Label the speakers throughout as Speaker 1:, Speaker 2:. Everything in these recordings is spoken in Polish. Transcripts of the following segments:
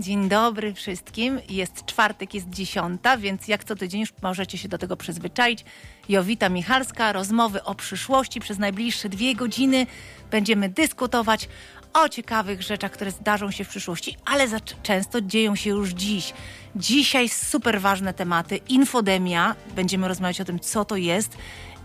Speaker 1: Dzień dobry wszystkim. Jest czwartek, jest dziesiąta, więc jak co tydzień już możecie się do tego przyzwyczaić. Jowita Michalska, rozmowy o przyszłości przez najbliższe dwie godziny. Będziemy dyskutować o ciekawych rzeczach, które zdarzą się w przyszłości, ale za często dzieją się już dziś. Dzisiaj super ważne tematy. Infodemia. Będziemy rozmawiać o tym, co to jest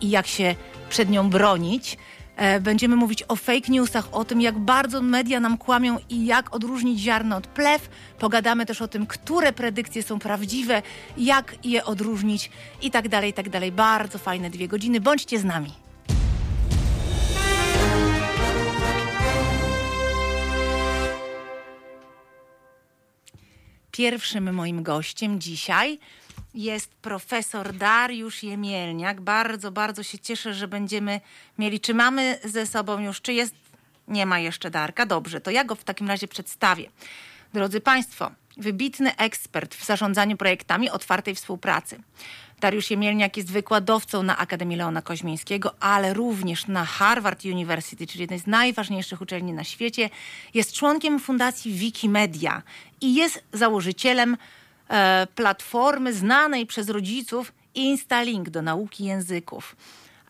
Speaker 1: i jak się przed nią bronić. E, będziemy mówić o fake newsach, o tym, jak bardzo media nam kłamią i jak odróżnić ziarno od plew. Pogadamy też o tym, które predykcje są prawdziwe, jak je odróżnić i tak dalej, i tak dalej. Bardzo fajne dwie godziny. Bądźcie z nami. Pierwszym moim gościem dzisiaj jest profesor Dariusz Jemielniak. Bardzo, bardzo się cieszę, że będziemy mieli. Czy mamy ze sobą już, czy jest. Nie ma jeszcze Darka. Dobrze, to ja go w takim razie przedstawię. Drodzy Państwo, wybitny ekspert w zarządzaniu projektami otwartej współpracy. Dariusz Jemielniak jest wykładowcą na Akademii Leona Koźmińskiego, ale również na Harvard University, czyli jednej z najważniejszych uczelni na świecie. Jest członkiem fundacji Wikimedia i jest założycielem platformy znanej przez rodziców Instalink do nauki języków.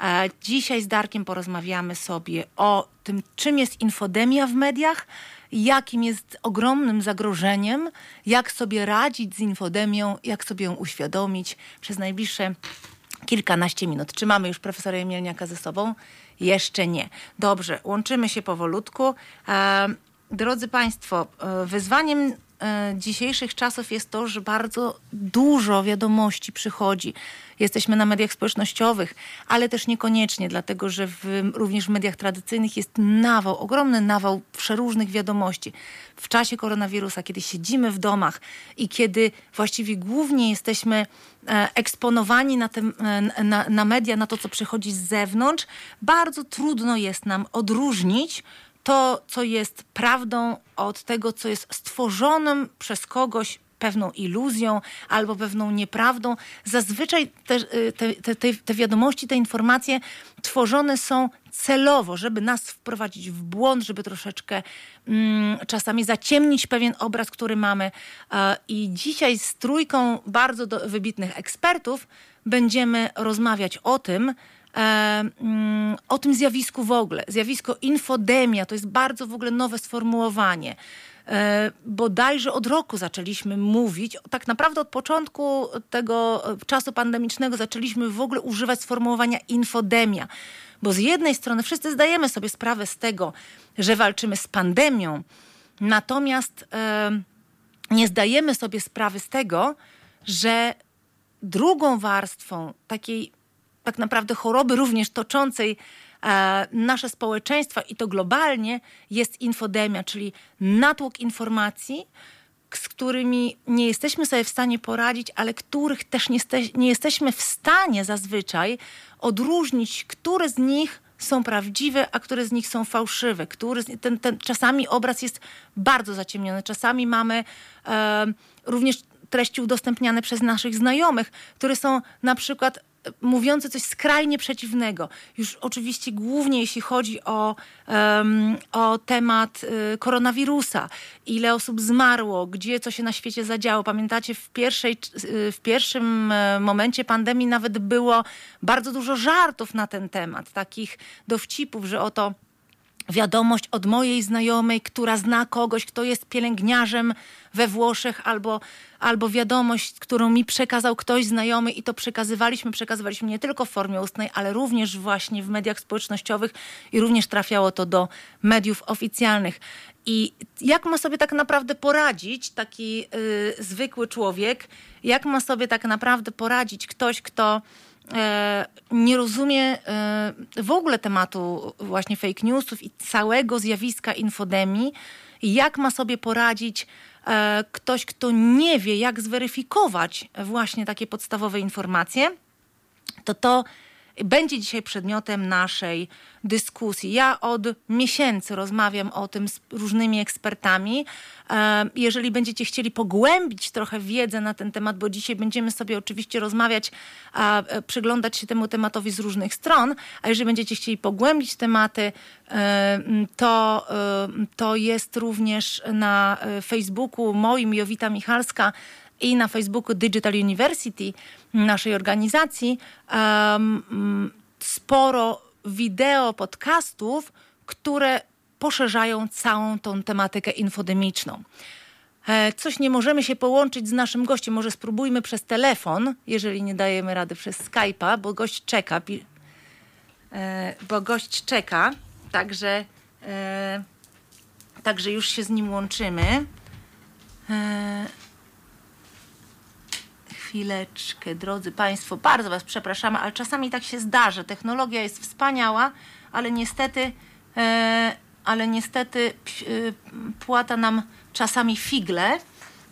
Speaker 1: E, dzisiaj z Darkiem porozmawiamy sobie o tym, czym jest infodemia w mediach, jakim jest ogromnym zagrożeniem, jak sobie radzić z infodemią, jak sobie ją uświadomić przez najbliższe kilkanaście minut. Czy mamy już profesora Jemielniaka ze sobą? Jeszcze nie. Dobrze, łączymy się powolutku. E, drodzy Państwo, e, wyzwaniem E, dzisiejszych czasów jest to, że bardzo dużo wiadomości przychodzi. Jesteśmy na mediach społecznościowych, ale też niekoniecznie, dlatego że w, również w mediach tradycyjnych jest nawał, ogromny nawał przeróżnych wiadomości. W czasie koronawirusa, kiedy siedzimy w domach i kiedy właściwie głównie jesteśmy e, eksponowani na, te, e, na, na media, na to, co przychodzi z zewnątrz, bardzo trudno jest nam odróżnić to, co jest prawdą, od tego, co jest stworzonym przez kogoś pewną iluzją albo pewną nieprawdą. Zazwyczaj te, te, te, te, wiadomości, te informacje tworzone są celowo, żeby nas wprowadzić w błąd, żeby troszeczkę mm, czasami zaciemnić pewien obraz, który mamy. E, I dzisiaj z trójką bardzo do, wybitnych ekspertów będziemy rozmawiać o tym, o tym zjawisku w ogóle. Zjawisko infodemia to jest bardzo w ogóle nowe sformułowanie. E, bodajże od roku zaczęliśmy mówić, tak naprawdę od początku tego czasu pandemicznego zaczęliśmy w ogóle używać sformułowania infodemia. Bo z jednej strony wszyscy zdajemy sobie sprawę z tego, że walczymy z pandemią, natomiast e, nie zdajemy sobie sprawy z tego, że drugą warstwą takiej tak naprawdę choroby również toczącej e, nasze społeczeństwa i to globalnie jest infodemia, czyli natłok informacji, z którymi nie jesteśmy sobie w stanie poradzić, ale których też nie, nie jesteśmy w stanie zazwyczaj odróżnić, które z nich są prawdziwe, a które z nich są fałszywe. Który ten, ten, czasami obraz jest bardzo zaciemniony, czasami mamy e, również treści udostępniane przez naszych znajomych, które są na przykład mówiące coś skrajnie przeciwnego. Już oczywiście głównie jeśli chodzi o, um, o temat y, koronawirusa, ile osób zmarło, gdzie co się na świecie zadziało. Pamiętacie, w, pierwszej, y, w pierwszym y, momencie pandemii nawet było bardzo dużo żartów na ten temat, takich dowcipów, że oto wiadomość od mojej znajomej, która zna kogoś, kto jest pielęgniarzem we Włoszech, albo, albo wiadomość, którą mi przekazał ktoś znajomy i to przekazywaliśmy, przekazywaliśmy nie tylko w formie ustnej, ale również właśnie w mediach społecznościowych i również trafiało to do mediów oficjalnych. I jak ma sobie tak naprawdę poradzić taki yy, zwykły człowiek, jak ma sobie tak naprawdę poradzić ktoś, kto nie rozumie e, w ogóle tematu właśnie fake newsów i całego zjawiska infodemii, jak ma sobie poradzić e, ktoś, kto nie wie, jak zweryfikować właśnie takie podstawowe informacje, to to będzie dzisiaj przedmiotem naszej dyskusji. Ja od miesięcy rozmawiam o tym z różnymi ekspertami. E, jeżeli będziecie chcieli pogłębić trochę wiedzę na ten temat, bo dzisiaj będziemy sobie oczywiście rozmawiać, e, przyglądać się temu tematowi z różnych stron, a jeżeli będziecie chcieli pogłębić tematy, e, to, to jest również na Facebooku moim Jowita Michalska i na Facebooku Digital University naszej organizacji sporo wideo, podcastów, które poszerzają całą tą tematykę infodemiczną. E, coś nie możemy się połączyć z naszym gościem. Może spróbujmy przez telefon, jeżeli nie dajemy rady przez Skype'a, bo gość czeka. E, bo gość czeka, także, e, także już się z nim łączymy. Chwileczkę, drodzy Państwo, bardzo Was przepraszamy, ale czasami tak się zdarza. Technologia jest wspaniała, ale niestety, e, ale niestety e, płata nam czasami figle.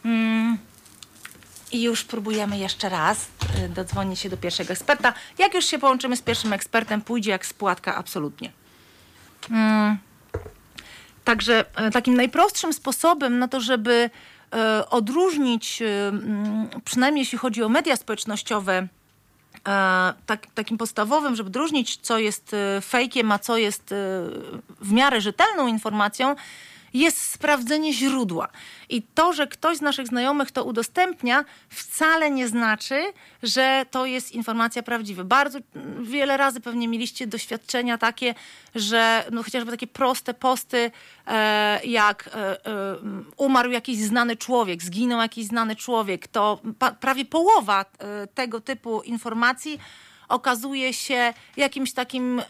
Speaker 1: Mm. I już próbujemy jeszcze raz e, dodzwonić się do pierwszego eksperta. Jak już się połączymy z pierwszym ekspertem, pójdzie jak spłatka absolutnie. Mm. Także e, takim najprostszym sposobem na to, żeby odróżnić, e, przynajmniej jeśli chodzi o media społecznościowe, e, tak, takim podstawowym, żeby odróżnić, co jest fejkiem, a co jest w miarę rzetelną informacją, jest sprawdzenie źródła. I to, że ktoś z naszych znajomych to udostępnia, wcale nie znaczy, że to jest informacja prawdziwa. Bardzo wiele razy pewnie mieliście doświadczenia takie, że no chociażby takie proste posty, e, jak e, e, umarł jakiś znany człowiek, zginął jakiś znany człowiek, to prawie połowa tego typu informacji okazuje się jakimś takim e,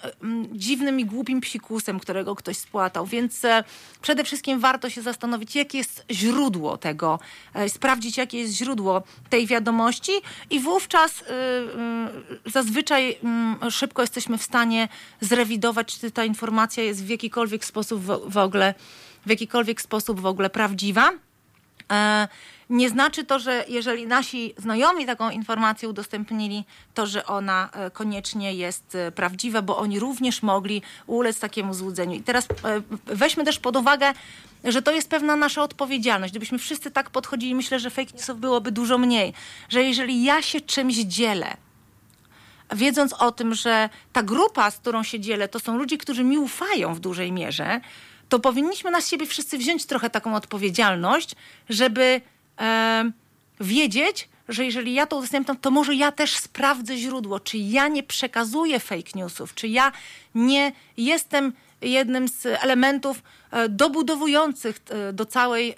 Speaker 1: dziwnym i głupim psikusem, którego ktoś spłatał. Więc e, przede wszystkim warto się zastanowić, jakie jest źródło tego, e, sprawdzić, jakie jest źródło tej wiadomości i wówczas zazwyczaj szybko jesteśmy w stanie zrewidować, czy ta informacja jest w jakikolwiek sposób w ogóle, w jakikolwiek sposób w ogóle prawdziwa. Nie znaczy to, że jeżeli nasi znajomi taką informację udostępnili, to że ona e, koniecznie jest e, prawdziwa, bo oni również mogli ulec takiemu złudzeniu. I teraz e, weźmy też pod uwagę, że to jest pewna nasza odpowiedzialność. Gdybyśmy wszyscy tak podchodzili, myślę, że fake newsów byłoby dużo mniej. Że jeżeli ja się czymś dzielę, wiedząc o tym, że ta grupa, z którą się dzielę, to są ludzie, którzy mi ufają w dużej mierze, to powinniśmy na siebie wszyscy wziąć trochę taką odpowiedzialność, żeby e, wiedzieć, że jeżeli ja to udostępniam, to może ja też sprawdzę źródło, czy ja nie przekazuję fake newsów, czy ja nie jestem jednym z elementów e, dobudowujących e, do całej,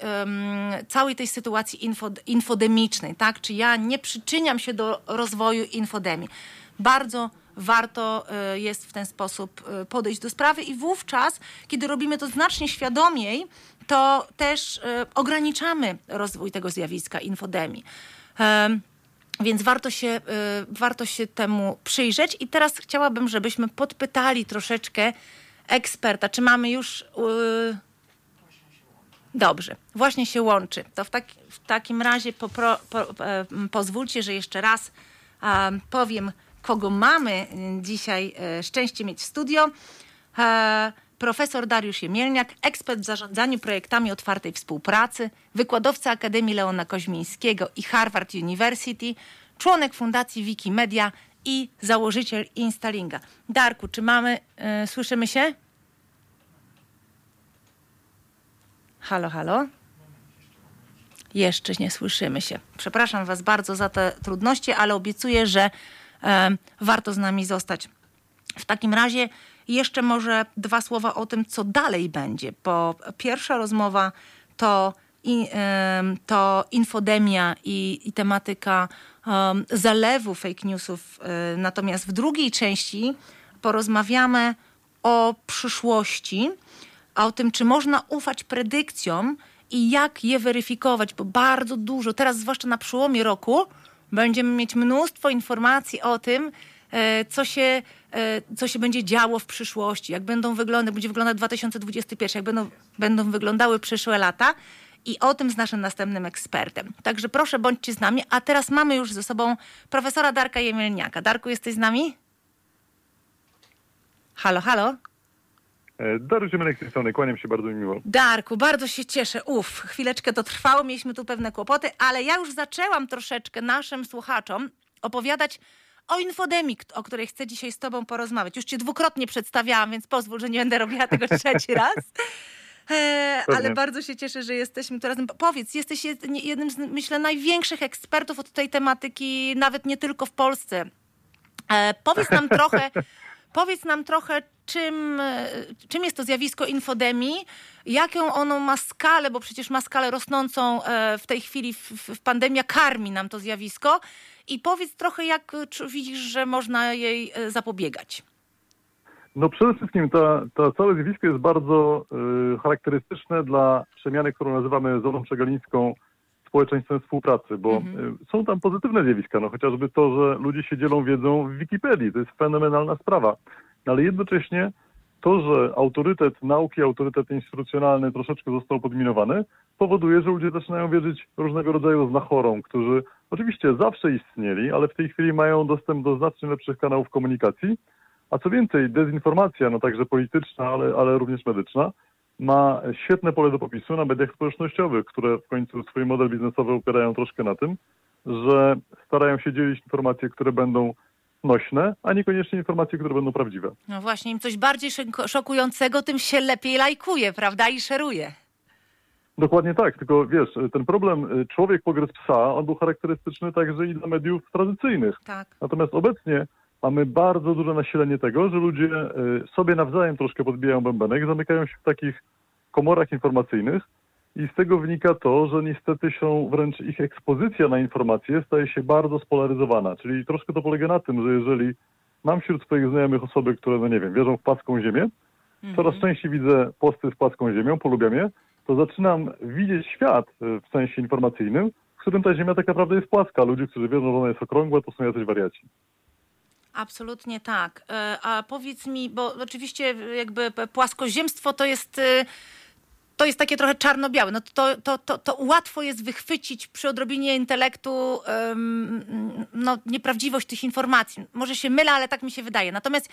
Speaker 1: całej tej sytuacji infodemicznej, tak? Czy ja nie przyczyniam się do rozwoju infodemii. Bardzo warto e, jest w ten sposób podejść do sprawy i wówczas, kiedy robimy to znacznie świadomiej, to też e, ograniczamy rozwój tego zjawiska infodemii. Więc warto się, warto się temu przyjrzeć. I teraz chciałabym, żebyśmy podpytali troszeczkę eksperta. Czy mamy już. Dobrze, właśnie się łączy. To w, w takim razie popro, po, pozwólcie, że jeszcze raz powiem, kogo mamy dzisiaj szczęście mieć w studio profesor Dariusz Jemielniak, ekspert w zarządzaniu projektami otwartej współpracy, wykładowca Akademii Leona Koźmińskiego i Harvard University, członek Fundacji Wikimedia i założyciel Instalinga. Darku, czy mamy, yy, słyszymy się? Halo, halo? Jeszcze nie słyszymy się. Przepraszam Was bardzo za te trudności, ale obiecuję, że warto z nami zostać. W takim razie jeszcze może dwa słowa o tym, co dalej będzie, bo pierwsza rozmowa to, to infodemia i, i tematyka zalewu fake newsów. E, natomiast w drugiej części porozmawiamy o przyszłości, a o tym, czy można ufać predykcjom i jak je weryfikować, bo bardzo dużo, teraz zwłaszcza na przełomie roku, będziemy mieć mnóstwo informacji o tym, e, co się E, co się będzie działo w przyszłości, jak będą wyglądać, będzie wyglądać 2021, jak będą, będą wyglądały przyszłe lata i o tym z naszym następnym ekspertem. Także proszę, bądźcie z nami. A teraz mamy już ze sobą profesora Darka Jemielniaka. Darku, jesteś z nami? Halo, halo?
Speaker 2: E, Dariusz Ziemianek z tej strony, kłaniam się bardzo mi miło.
Speaker 1: Darku, bardzo się cieszę. Uff, chwileczkę to trwało, mieliśmy tu pewne kłopoty, ale ja już zaczęłam troszeczkę naszym słuchaczom opowiadać o infodemii, o której chcę dzisiaj z tobą porozmawiać. Już cię dwukrotnie przedstawiałam, więc pozwól, że nie będę robiła tego trzeci raz. E, ale bardzo się cieszę, że jesteśmy tu razem. Powiedz, jesteś jednym z, myślę, największych ekspertów od tej tematyki, nawet nie tylko w Polsce. E, powiedz nam trochę, powiedz nam trochę, czym, e, czym jest to zjawisko infodemii, jaką ono ma skalę, bo przecież ma skalę rosnącą e, w tej chwili w, w, pandemia karmi nam to zjawisko. I powiedz trochę, jak e, widzisz, że można jej zapobiegać.
Speaker 2: No przede wszystkim ta, to całe zjawisko jest bardzo y, charakterystyczne dla przemiany, którą nazywamy zoną przegalińską społeczeństwem współpracy, bo y, są tam pozytywne zjawiska, no chociażby to, że ludzie się dzielą wiedzą w Wikipedii, to jest fenomenalna sprawa, no, ale jednocześnie to, że autorytet nauki, autorytet instytucjonalny troszeczkę został podminowany, powoduje, że ludzie zaczynają wierzyć różnego rodzaju znachorom, którzy oczywiście zawsze istnieli, ale w tej chwili mają dostęp do znacznie lepszych kanałów komunikacji, a co więcej, dezinformacja, no także polityczna, ale, ale również medyczna, ma świetne pole do popisu na mediach społecznościowych, które w końcu swój model biznesowy opierają troszkę na tym, że starają się dzielić informacje, które będą nośne, a niekoniecznie informacje, które będą prawdziwe.
Speaker 1: No właśnie, im coś bardziej szok- szokującego, tym się lepiej lajkuje, prawda? I szeruje.
Speaker 2: Dokładnie tak, tylko wiesz, ten problem y, człowiek pogryz psa, on był charakterystyczny także i dla mediów tradycyjnych.
Speaker 1: Tak.
Speaker 2: Natomiast obecnie mamy bardzo duże nasilenie tego, że ludzie y, sobie nawzajem troszkę podbijają bębenek, zamykają się w takich komorach informacyjnych i z tego wynika to, że niestety się wręcz ich ekspozycja na informacje staje się bardzo spolaryzowana. Czyli troszkę to polega na tym, że jeżeli mam wśród swoich znajomych osoby, które, no nie wiem, wierzą w płaską ziemię, coraz częściej widzę posty z płaską ziemią, polubiam je, to zaczynam widzieć świat y, w sensie informacyjnym, w którym ta ziemia tak naprawdę jest płaska. Ludzie, którzy wierzą, że ona jest okrągła, to są jacyś wariaci.
Speaker 1: Absolutnie tak. E, A powiedz mi, bo oczywiście jakby płaskoziemstwo to jest. E, To jest takie trochę czarno-białe. No to, to, to, to łatwo jest wychwycić przy odrobinie intelektu no, nieprawdziwość tych informacji. Może się mylę, ale tak mi się wydaje. Natomiast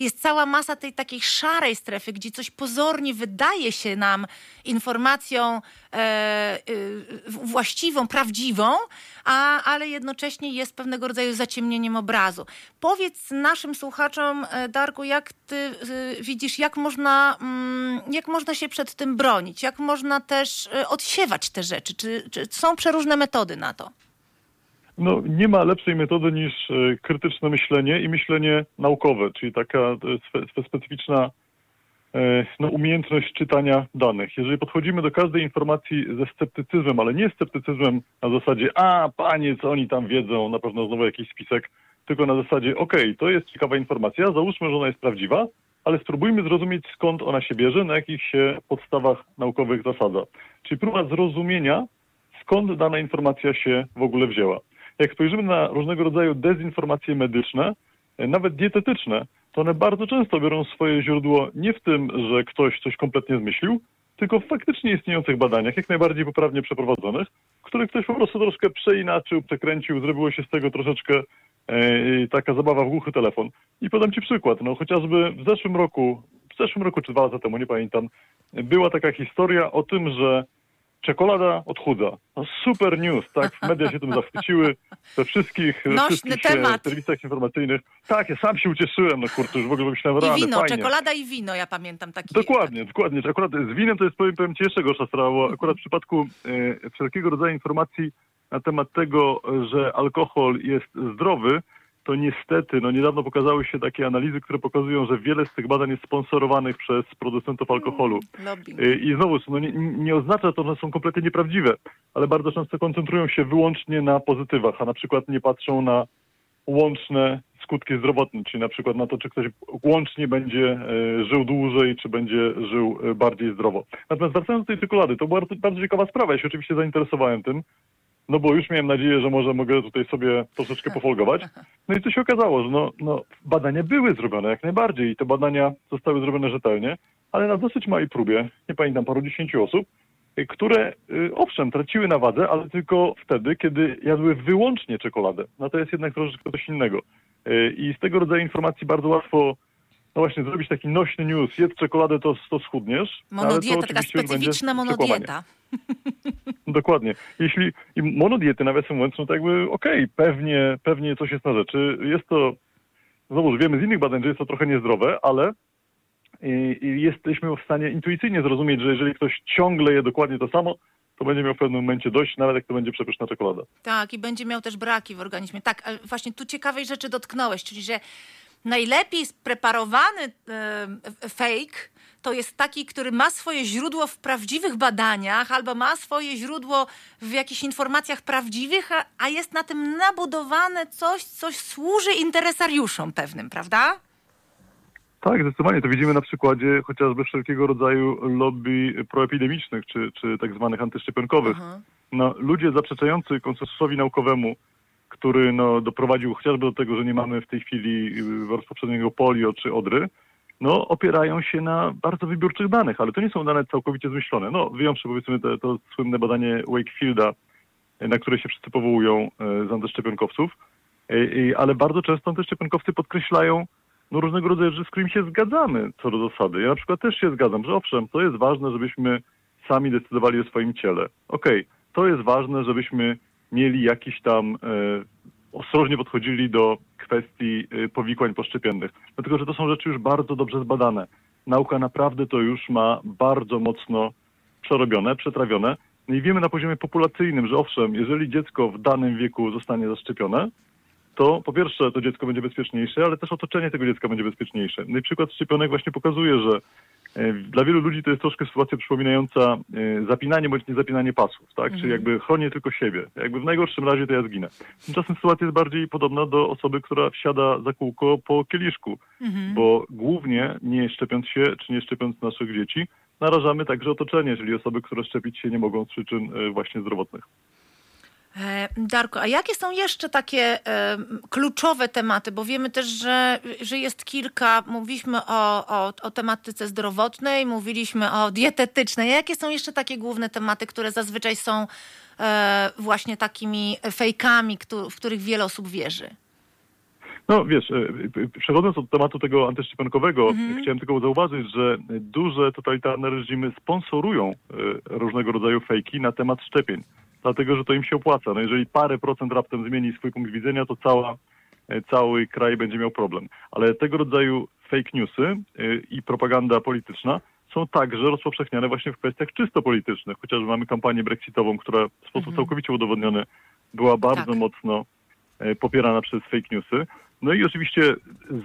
Speaker 1: jest cała masa tej takiej szarej strefy, gdzie coś pozornie wydaje się nam informacją e, y, właściwą, prawdziwą, a, ale jednocześnie jest pewnego rodzaju zaciemnieniem obrazu. Powiedz naszym słuchaczom, e, Darku, jak ty widzisz, jak można, mm, jak można się przed tym bronić, jak można też e, odsiewać te rzeczy? Czy, czy są przeróżne metody na to?
Speaker 2: No, nie ma lepszej metody niż e, krytyczne myślenie i myślenie naukowe, czyli taka e, spe, spe, specyficzna no, umiejętność czytania danych. Jeżeli podchodzimy do każdej informacji ze sceptycyzmem, ale nie sceptycyzmem na zasadzie, a panie, co oni tam wiedzą, na pewno znowu jakiś spisek, tylko na zasadzie, okej, to jest ciekawa informacja, załóżmy, że ona jest prawdziwa, ale spróbujmy zrozumieć, skąd ona się bierze, na jakich się podstawach naukowych zasadza. Czyli próba zrozumienia, skąd dana informacja się w ogóle wzięła. Jak spojrzymy na różnego rodzaju dezinformacje medyczne, e, nawet dietetyczne, to one bardzo często biorą swoje źródło nie w tym, że ktoś coś kompletnie zmyślił, tylko w faktycznie istniejących badaniach, jak najbardziej poprawnie przeprowadzonych, które ktoś po prostu troszkę przeinaczył, przekręcił, zrobiło się z tego troszeczkę e, taka zabawa w głuchy telefon. I podam Ci przykład. No, chociażby w zeszłym roku, w zeszłym roku czy dwa lata temu, nie pamiętam, była taka historia o tym, że czekolada odchudza. No super news, tak? Media się tym zachwyciły, we wszystkich,
Speaker 1: Nośny
Speaker 2: wszystkich e,
Speaker 1: temat.
Speaker 2: serwisach informacyjnych. Tak, ja sam się ucieszyłem, no kurczę, już w ogóle myślałem,
Speaker 1: I
Speaker 2: rany,
Speaker 1: wino,
Speaker 2: fajnie.
Speaker 1: czekolada i wino, ja pamiętam taki.
Speaker 2: Dokładnie, dokładnie. Czy Akurat z winem to jest, powiem, powiem Ci, jeszcze gorsza sprawa, bo akurat w przypadku e, wszelkiego rodzaju informacji na temat tego, że alkohol jest zdrowy, to niestety, no niedawno pokazały się takie analizy, które pokazują, że wiele z tych badań jest sponsorowanych przez producentów alkoholu.
Speaker 1: Lobbying.
Speaker 2: Y, I znowu, no nie, nie oznacza to, że są kompletnie nieprawdziwe, ale bardzo często koncentrują się wyłącznie na pozytywach, a na przykład nie patrzą na łączne skutki zdrowotne, czyli na przykład na to, czy ktoś łącznie będzie e, żył dłużej, czy będzie żył e, bardziej zdrowo. Natomiast wracając do tej czekolady, to była bardzo, bardzo ciekawa sprawa. Ja się oczywiście zainteresowałem tym, no bo już miałem nadzieję, że może mogę tutaj sobie troszeczkę pofolgować. No i co się okazało, że no, no, badania były zrobione jak najbardziej i te badania zostały zrobione rzetelnie, ale na dosyć małej próbie, nie pamiętam, paru dziesięciu osób, y, które y, owszem, traciły na wadze, ale tylko wtedy, kiedy jadły wyłącznie czekoladę. No to jest jednak troszeczkę coś innego. Y, I z tego rodzaju informacji bardzo łatwo no właśnie, zrobić taki nośny news, jedz czekoladę, to, to schudniesz. ale to
Speaker 1: Monodieta, taka specyficzna monodieta.
Speaker 2: Dokładnie. Jeśli i monodiety, nawiasem mówiąc, no to jakby okej, pewnie, pewnie coś jest na rzeczy. Jest to, znowu, wiemy z innych badań, że jest to trochę niezdrowe, ale i, i jesteśmy w stanie intuicyjnie zrozumieć, że jeżeli ktoś ciągle je dokładnie to samo, to będzie miał w pewnym momencie dość, nawet jak to będzie przepyszna czekolada.
Speaker 1: Tak, i będzie miał też braki w organizmie. Tak, ale właśnie tu ciekawej rzeczy dotknąłeś, czyli że najlepiej spreparowany e, fake to jest taki, który ma swoje źródło w prawdziwych badaniach albo ma swoje źródło w jakichś informacjach prawdziwych, a, a jest na tym nabudowane coś, coś służy interesariuszom pewnym, prawda?
Speaker 2: Tak, zdecydowanie. To widzimy na przykładzie chociażby wszelkiego rodzaju lobby proepidemicznych, czy, czy tak zwanych antyszczepionkowych. No, ludzie zaprzeczający konsensusowi naukowemu, który no, doprowadził chociażby do tego, że nie mamy w tej chwili y, rozpowszechnionego polio czy odry, no, opierają się na bardzo wybiórczych danych, ale to nie są dane całkowicie zmyślone. No, wyjąwszy powiedzmy te, to słynne badanie Wakefielda, y, na które się wszyscy powołują y, z antyszczepionkowców, ale bardzo często antyszczepionkowcy podkreślają no, różnego rodzaju rzeczy, z którymi się zgadzamy co do zasady. Ja na przykład też się zgadzam, że owszem, to jest ważne, żebyśmy sami decydowali o swoim ciele. Okej, to jest ważne, żebyśmy mieli jakiś tam, e, ostrożnie podchodzili do kwestii e, powikłań poszczepiennych. Dlatego, że to są rzeczy już bardzo dobrze zbadane. Nauka naprawdę to już ma bardzo mocno przerobione, przetrawione. No i wiemy na poziomie populacyjnym, że owszem, jeżeli dziecko w danym wieku zostanie zaszczepione, to po pierwsze to dziecko będzie bezpieczniejsze, ale też otoczenie tego dziecka będzie bezpieczniejsze. No i przykład szczepionek właśnie pokazuje, że dla wielu ludzi to jest troszkę sytuacja przypominająca e, zapinanie bądź niezapinanie pasów, tak? Czyli jakby chronię tylko siebie. Jakby w najgorszym razie to ja zginę. Tymczasem sytuacja jest bardziej podobna do osoby, która wsiada za kółko po kieliszku, bo głównie nie szczepiąc się, czy nie szczepiąc naszych dzieci, narażamy także otoczenie, czyli osoby, które szczepić się nie mogą z przyczyn e, właśnie zdrowotnych.
Speaker 1: E, Darko, a jakie są jeszcze takie e, kluczowe tematy? Bo wiemy też, że, że jest kilka. Mówiliśmy o, o, o tematyce zdrowotnej, mówiliśmy o dietetycznej. A jakie są jeszcze takie główne tematy, które zazwyczaj są e, właśnie takimi fejkami, w których wiele osób wierzy?
Speaker 2: No wiesz, przechodząc od tematu tego antyszczepionkowego, chciałem tylko zauważyć, że duże totalitarne reżimy sponsorują różnego rodzaju fejki na temat szczepień, dlatego że to im się opłaca. No jeżeli parę procent raptem zmieni swój punkt widzenia, to cała, e, cały kraj będzie miał problem. Ale tego rodzaju fake newsy e, i propaganda polityczna są także rozpowszechniane właśnie w kwestiach czysto politycznych. Chociażby mamy kampanię brexitową, która w sposób całkowicie udowodniony była bardzo
Speaker 1: Tak.
Speaker 2: mocno e, popierana przez fake newsy. No i oczywiście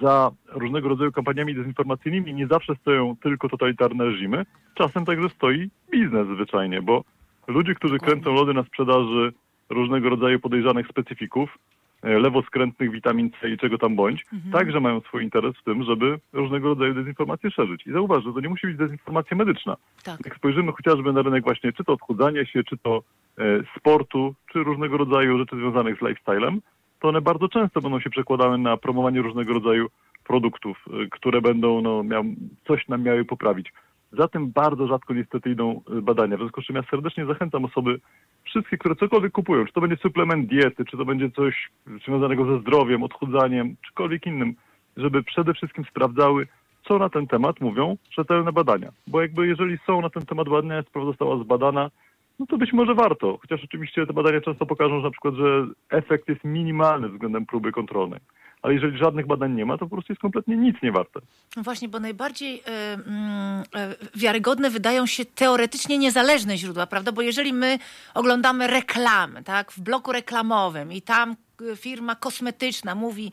Speaker 2: za różnego rodzaju kampaniami dezinformacyjnymi nie zawsze stoją tylko totalitarne reżimy. Czasem także stoi biznes zwyczajnie, bo ludzie, którzy kręcą lody na sprzedaży różnego rodzaju podejrzanych specyfików, e, lewoskrętnych witamin C i czego tam bądź, także mają swój interes w tym, żeby różnego rodzaju dezinformacje szerzyć. I zauważ, że to nie musi być dezinformacja medyczna.
Speaker 1: Tak.
Speaker 2: Jak spojrzymy chociażby na rynek właśnie czy to odchudzania się, czy to e, sportu, czy różnego rodzaju rzeczy związanych z lifestylem, to one bardzo często będą się przekładały na promowanie różnego rodzaju produktów, e, które będą no, miał, coś nam miały poprawić. Za tym bardzo rzadko niestety idą e, badania. W związku z czym ja serdecznie zachęcam osoby, wszystkie, które cokolwiek kupują, czy to będzie suplement diety, czy to będzie coś związanego ze zdrowiem, odchudzaniem, czykolwiek innym, żeby przede wszystkim sprawdzały, co na ten temat mówią rzetelne badania. Bo jakby jeżeli są na ten temat badania, sprawa została zbadana, no to być może warto. Chociaż oczywiście te badania często pokażą, że na przykład, że efekt jest minimalny względem próby kontrolnej. Ale jeżeli żadnych badań nie ma, to po prostu jest kompletnie nic nie warte.
Speaker 1: No właśnie, bo najbardziej e, mm, e, wiarygodne wydają się teoretycznie niezależne źródła, prawda? Bo jeżeli my oglądamy reklamy, tak, w bloku reklamowym i tam e, firma kosmetyczna mówi,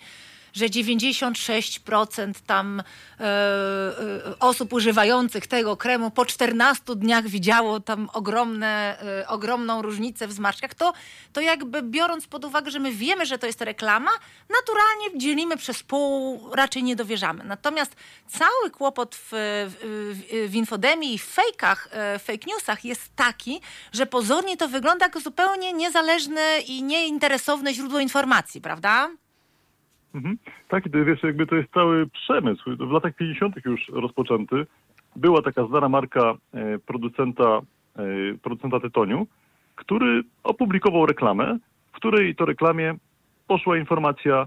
Speaker 1: że 96% tam e, e, osób używających tego kremu po 14 dniach widziało tam ogromne, e, ogromną różnicę w zmarszczkach, to, to jakby biorąc pod uwagę, że my wiemy, że to jest reklama, naturalnie dzielimy przez pół, raczej nie dowierzamy. Natomiast cały kłopot w, w, w infodemii i w fejkach, e, fake newsach jest taki, że pozornie to wygląda jak zupełnie niezależne i nieinteresowne źródło informacji, prawda?
Speaker 2: Mhm. Tak, i to wiesz, jakby to jest cały przemysł. W latach 50. już rozpoczęty. Była taka znana marka e, producenta, e, producenta tytoniu, który opublikował reklamę, w której to reklamie poszła informacja,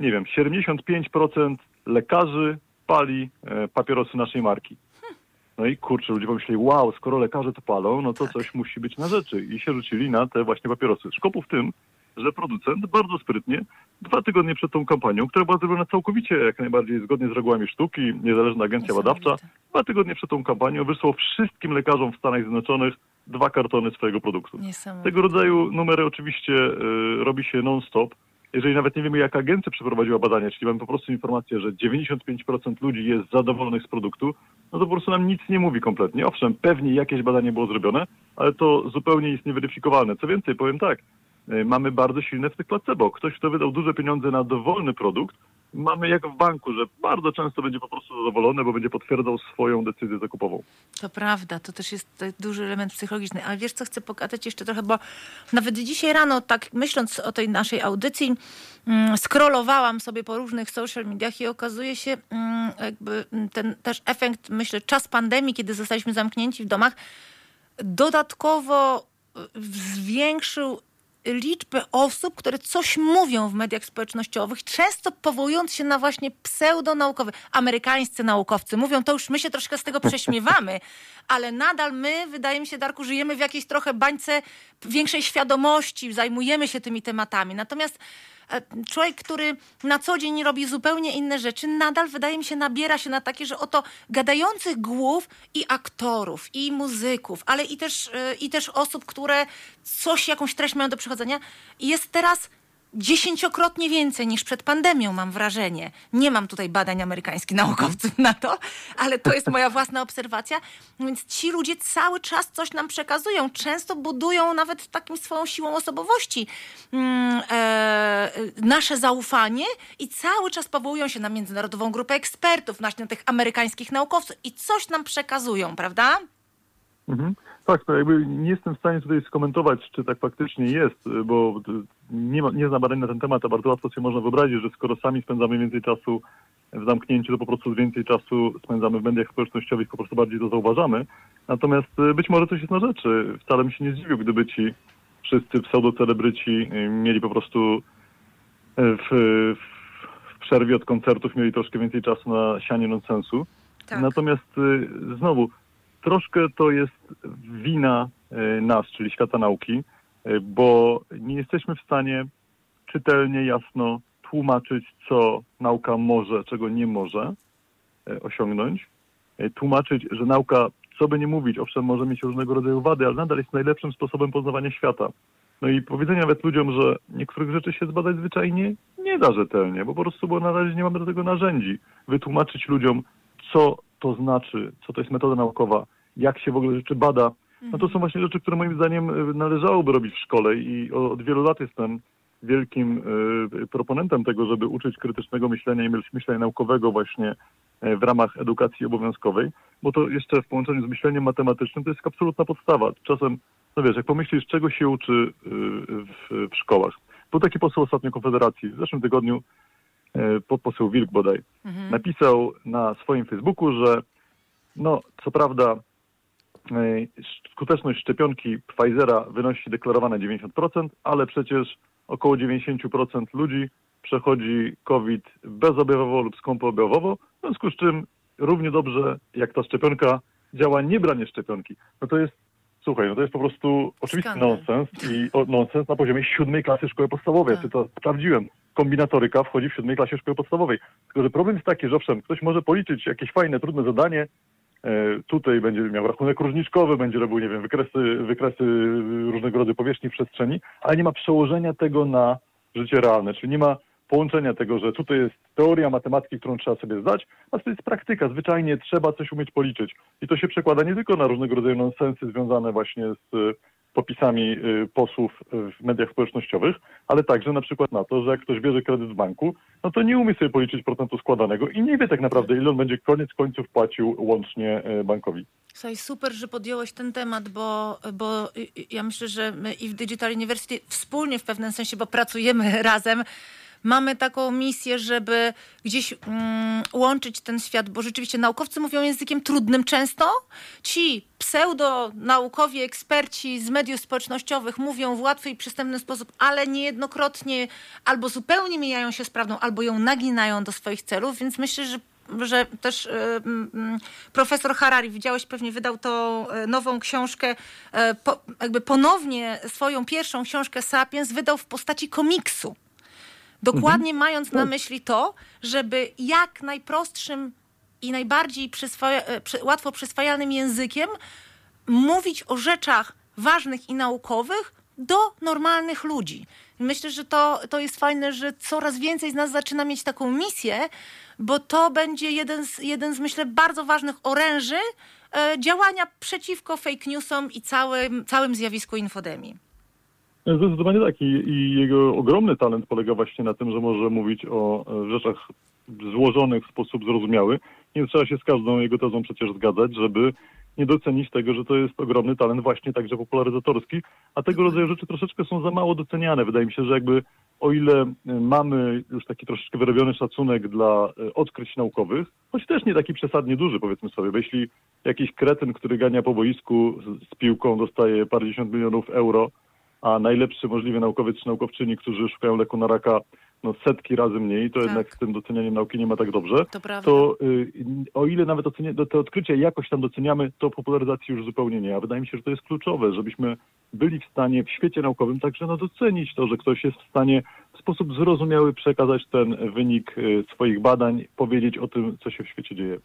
Speaker 2: nie wiem, 75% lekarzy pali e, papierosy naszej marki. No i kurczę, ludzie pomyśleli, wow, skoro lekarze to palą, no to
Speaker 1: Tak.
Speaker 2: coś musi być na rzeczy. I się rzucili na te właśnie papierosy. Szkopu w tym, że producent bardzo sprytnie, dwa tygodnie przed tą kampanią, która była zrobiona całkowicie jak najbardziej zgodnie z regułami sztuki, niezależna agencja badawcza, dwa tygodnie przed tą kampanią wysłał wszystkim lekarzom w Stanach Zjednoczonych dwa kartony swojego produktu. Tego rodzaju numery oczywiście y, robi się non-stop. Jeżeli nawet nie wiemy, jaka agencja przeprowadziła badanie, czyli mamy po prostu informację, że 95% ludzi jest zadowolonych z produktu, no to po prostu nam nic nie mówi kompletnie. Owszem, pewnie jakieś badanie było zrobione, ale to zupełnie jest nieweryfikowalne. Co więcej, powiem tak, mamy bardzo silne w tych placebo. Ktoś, kto wydał duże pieniądze na dowolny produkt, mamy jak w banku, że bardzo często będzie po prostu zadowolony, bo będzie potwierdzał swoją decyzję zakupową.
Speaker 1: To prawda, to też jest e, duży element psychologiczny. Ale wiesz, co chcę pokazać jeszcze trochę, bo nawet dzisiaj rano, tak myśląc o tej naszej audycji, mm, scrollowałam sobie po różnych social mediach i okazuje się mm, jakby mm, ten też efekt, myślę, czas pandemii, kiedy zostaliśmy zamknięci w domach, dodatkowo y, zwiększył liczbę osób, które coś mówią w mediach społecznościowych, często powołując się na właśnie pseudonaukowe. Amerykańscy naukowcy mówią, to już my się troszkę z tego prześmiewamy, ale nadal my, wydaje mi się, Darku, żyjemy w jakiejś trochę bańce większej świadomości, zajmujemy się tymi tematami. Natomiast człowiek, który na co dzień robi zupełnie inne rzeczy, nadal wydaje mi się nabiera się na takie, że oto gadających głów i aktorów, i muzyków, ale i też, e, i też osób, które coś, jakąś treść mają do przechodzenia, jest teraz dziesięciokrotnie więcej niż przed pandemią, mam wrażenie. Nie mam tutaj badań amerykańskich naukowców na to, ale to jest moja własna obserwacja. Więc ci ludzie cały czas coś nam przekazują. Często budują nawet taką swoją siłą osobowości mm, e, nasze zaufanie i cały czas powołują się na międzynarodową grupę ekspertów, na tych amerykańskich naukowców i coś nam przekazują, prawda?
Speaker 2: Mhm. Tak, to jakby nie jestem w stanie tutaj skomentować, czy tak faktycznie jest, bo nie, ma, nie znam badań na ten temat, a bardzo łatwo sobie można wyobrazić, że skoro sami spędzamy więcej czasu w zamknięciu, to po prostu więcej czasu spędzamy w mediach społecznościowych, po prostu bardziej to zauważamy. Natomiast y, być może coś jest na rzeczy. Wcale bym się nie zdziwił, gdyby ci wszyscy pseudocelebryci y, mieli po prostu y, w, w przerwie od koncertów mieli troszkę więcej czasu na sianie nonsensu.
Speaker 1: Tak.
Speaker 2: Natomiast znowu, troszkę to jest wina y, nas, czyli świata nauki, y, bo nie jesteśmy w stanie czytelnie, jasno tłumaczyć, co nauka może, czego nie może y, osiągnąć. Tłumaczyć, że nauka, co by nie mówić, owszem, może mieć różnego rodzaju wady, ale nadal jest najlepszym sposobem poznawania świata. No i powiedzenie nawet ludziom, że niektórych rzeczy się zbadać zwyczajnie nie da rzetelnie, bo po prostu bo na razie nie mamy do tego narzędzi. Wytłumaczyć ludziom, co to znaczy, co to jest metoda naukowa, jak się w ogóle rzeczy bada, no to są właśnie rzeczy, które moim zdaniem y, należałoby robić w szkole i od wielu lat jestem wielkim y, proponentem tego, żeby uczyć krytycznego myślenia i myśl- myślenia naukowego właśnie y, w ramach edukacji obowiązkowej, bo to jeszcze w połączeniu z myśleniem matematycznym to jest absolutna podstawa. Czasem, no wiesz, jak pomyślisz, czego się uczy w, w szkołach. Był taki poseł ostatnio Konfederacji w zeszłym tygodniu, y, po- poseł Wilk bodaj, napisał na swoim Facebooku, że no, co prawda y, skuteczność szczepionki Pfizera wynosi deklarowane 90%, ale przecież około 90% ludzi przechodzi COVID bezobjawowo lub skąpoobjawowo, w związku z czym równie dobrze jak ta szczepionka działa niebranie szczepionki. No to jest, słuchaj, no to jest po prostu oczywisty
Speaker 1: Skandal.
Speaker 2: nonsens i o, nonsens na poziomie siódmej klasy szkoły podstawowej.
Speaker 1: Tak.
Speaker 2: Ja to sprawdziłem. Kombinatoryka wchodzi w siódmej klasie szkoły podstawowej. Tylko, że problem jest taki, że owszem, ktoś może policzyć jakieś fajne, trudne zadanie, E, Tutaj będzie miał rachunek różniczkowy, będzie robił, nie wiem, wykresy, wykresy różnego rodzaju powierzchni przestrzeni, ale nie ma przełożenia tego na życie realne, czyli nie ma połączenia tego, że tutaj jest teoria matematyki, którą trzeba sobie zdać, a to jest praktyka. Zwyczajnie trzeba coś umieć policzyć. I to się przekłada nie tylko na różnego rodzaju nonsensy związane właśnie z e, popisami e, posłów w mediach społecznościowych, ale także na przykład na to, że jak ktoś bierze kredyt w banku, no to nie umie sobie policzyć procentu składanego i nie wie tak naprawdę, ile on będzie koniec końców płacił łącznie e, bankowi.
Speaker 1: Słuchaj, super, że podjąłeś ten temat, bo, bo y, y, ja myślę, że my i w Digital University wspólnie w pewnym sensie, bo pracujemy razem, mamy taką misję, żeby gdzieś mm, łączyć ten świat, bo rzeczywiście naukowcy mówią językiem trudnym często. Ci pseudonaukowi eksperci z mediów społecznościowych mówią w łatwy i przystępny sposób, ale niejednokrotnie albo zupełnie mijają się z prawdą, albo ją naginają do swoich celów, więc myślę, że że też y, profesor Harari, widziałeś, pewnie wydał tą y, nową książkę, y, po, jakby ponownie swoją pierwszą książkę Sapiens wydał w postaci komiksu. Dokładnie mhm. mając na myśli to, żeby jak najprostszym i najbardziej przyswaja, łatwo przyswajalnym językiem mówić o rzeczach ważnych i naukowych do normalnych ludzi. Myślę, że to, to jest fajne, że coraz więcej z nas zaczyna mieć taką misję, bo to będzie jeden z, jeden z myślę, bardzo ważnych oręży e, działania przeciwko fake newsom i całym, całym zjawisku infodemii.
Speaker 2: Zdecydowanie tak. I, I, jego ogromny talent polega właśnie na tym, że może mówić o e, rzeczach złożonych w sposób zrozumiały. Nie trzeba się z każdą jego tezą przecież zgadzać, żeby nie docenić tego, że to jest ogromny talent właśnie także popularyzatorski, a tego rodzaju rzeczy troszeczkę są za mało doceniane. Wydaje mi się, że jakby o ile y, mamy już taki troszeczkę wyrobiony szacunek dla y, odkryć naukowych, choć też nie taki przesadnie duży, powiedzmy sobie, bo jeśli jakiś kretyn, który gania po boisku z piłką dostaje parędziesiąt milionów euro, a najlepszy możliwy naukowiec czy naukowczyni, którzy szukają leku na raka, no setki razy mniej, to tak. jednak z tym docenianiem nauki nie ma tak dobrze.
Speaker 1: To,
Speaker 2: to y, o ile nawet ocenia, te odkrycia jakoś tam doceniamy, to popularyzacji już zupełnie nie. A wydaje mi się, że to jest kluczowe, żebyśmy byli w stanie w świecie naukowym także no, docenić to, że ktoś jest w stanie w sposób zrozumiały przekazać ten wynik y, swoich badań, powiedzieć o tym, co się w świecie dzieje.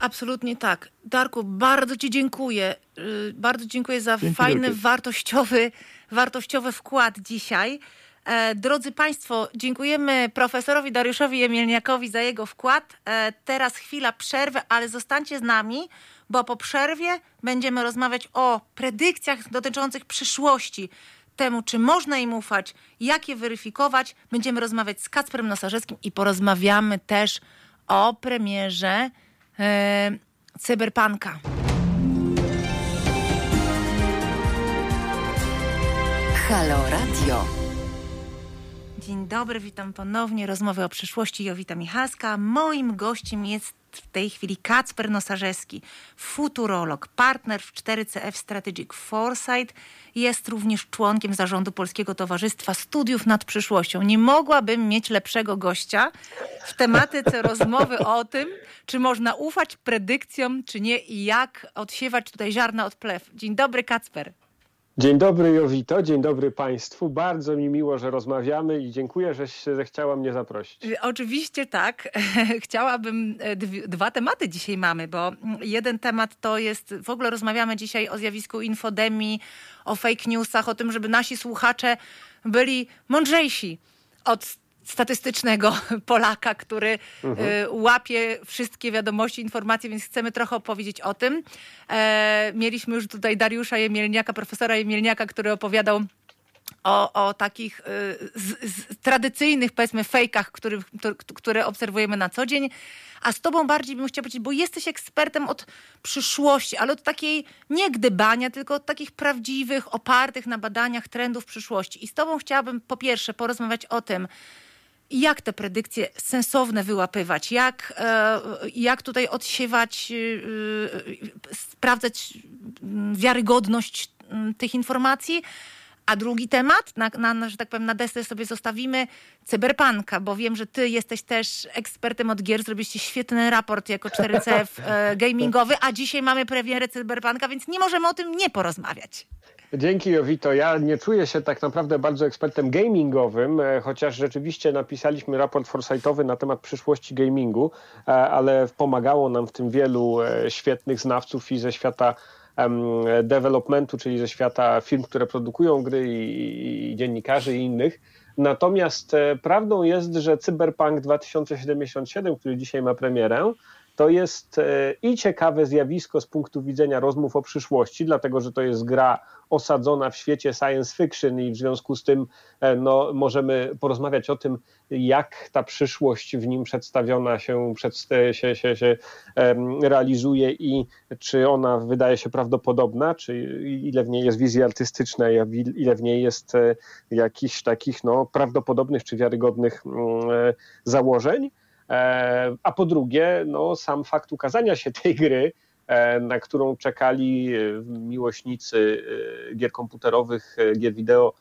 Speaker 1: Absolutnie tak. Darku, bardzo Ci dziękuję. Y, bardzo dziękuję za Dzięki fajny, wartościowy, wartościowy wkład dzisiaj. E, drodzy Państwo, dziękujemy profesorowi Dariuszowi Jemielniakowi za jego wkład. E, teraz chwila przerwy, ale zostańcie z nami, bo po przerwie będziemy rozmawiać o predykcjach dotyczących przyszłości. Temu, czy można im ufać, jak je weryfikować. Będziemy rozmawiać z Kacprem Nosarzewskim i porozmawiamy też o premierze Cyberpunka. Halo Radio. Dzień dobry, witam ponownie. Rozmowy o przyszłości Jowita Michalska. Moim gościem jest w tej chwili Kacper Nosarzewski, futurolog, partner w 4CF Strategic Foresight. Jest również członkiem zarządu Polskiego Towarzystwa Studiów nad Przyszłością. Nie mogłabym mieć lepszego gościa w tematyce rozmowy o tym, czy można ufać predykcjom, czy nie i jak odsiewać tutaj ziarna od plew. Dzień dobry, Kacper.
Speaker 3: Dzień dobry Jowito, dzień dobry Państwu. Bardzo mi miło, że rozmawiamy i dziękuję, że się zechciała mnie zaprosić.
Speaker 1: Oczywiście tak. Chciałabym, e, dwa tematy dzisiaj mamy, bo jeden temat to jest, w ogóle rozmawiamy dzisiaj o zjawisku infodemii, o fake newsach, o tym, żeby nasi słuchacze byli mądrzejsi od statystycznego Polaka, który mhm. Y, łapie wszystkie wiadomości, informacje, więc chcemy trochę opowiedzieć o tym. E, mieliśmy już tutaj Dariusza Jemielniaka, profesora Jemielniaka, który opowiadał o, o takich y, z, z tradycyjnych, powiedzmy, fejkach, który, które obserwujemy na co dzień. A z tobą bardziej bym chciała powiedzieć, bo jesteś ekspertem od przyszłości, ale od takiej nie gdybania, tylko od takich prawdziwych, opartych na badaniach trendów przyszłości. I z tobą chciałabym po pierwsze porozmawiać o tym, jak te predykcje sensowne wyłapywać, jak, e, jak tutaj odsiewać, e, sprawdzać mm, wiarygodność mm, tych informacji. A drugi temat, na, na, że tak powiem, na desce sobie zostawimy cyberpanka, bo wiem, że ty jesteś też ekspertem od gier, zrobiliście świetny raport jako 4CF e, gamingowy, a dzisiaj mamy premierę cyberpanka, więc nie możemy o tym nie porozmawiać.
Speaker 3: Dzięki Jowito. Ja nie czuję się tak naprawdę bardzo ekspertem gamingowym, e, chociaż rzeczywiście napisaliśmy raport foresightowy na temat przyszłości gamingu, e, ale pomagało nam w tym wielu e, świetnych znawców i ze świata developmentu, czyli ze świata firm, które produkują gry i, i dziennikarzy i innych. Natomiast prawdą jest, że Cyberpunk 2077, który dzisiaj ma premierę, to jest i ciekawe zjawisko z punktu widzenia rozmów o przyszłości, dlatego że to jest gra osadzona w świecie science fiction i w związku z tym e, no, możemy porozmawiać o tym, jak ta przyszłość w nim przedstawiona się, się, się, się realizuje i czy ona wydaje się prawdopodobna, czy ile w niej jest wizji artystycznej, ile w niej jest e, jakichś takich no, prawdopodobnych czy wiarygodnych mm, e, założeń. A po drugie, no, sam fakt ukazania się tej gry E, na którą czekali e, miłośnicy e, gier komputerowych, gier wideo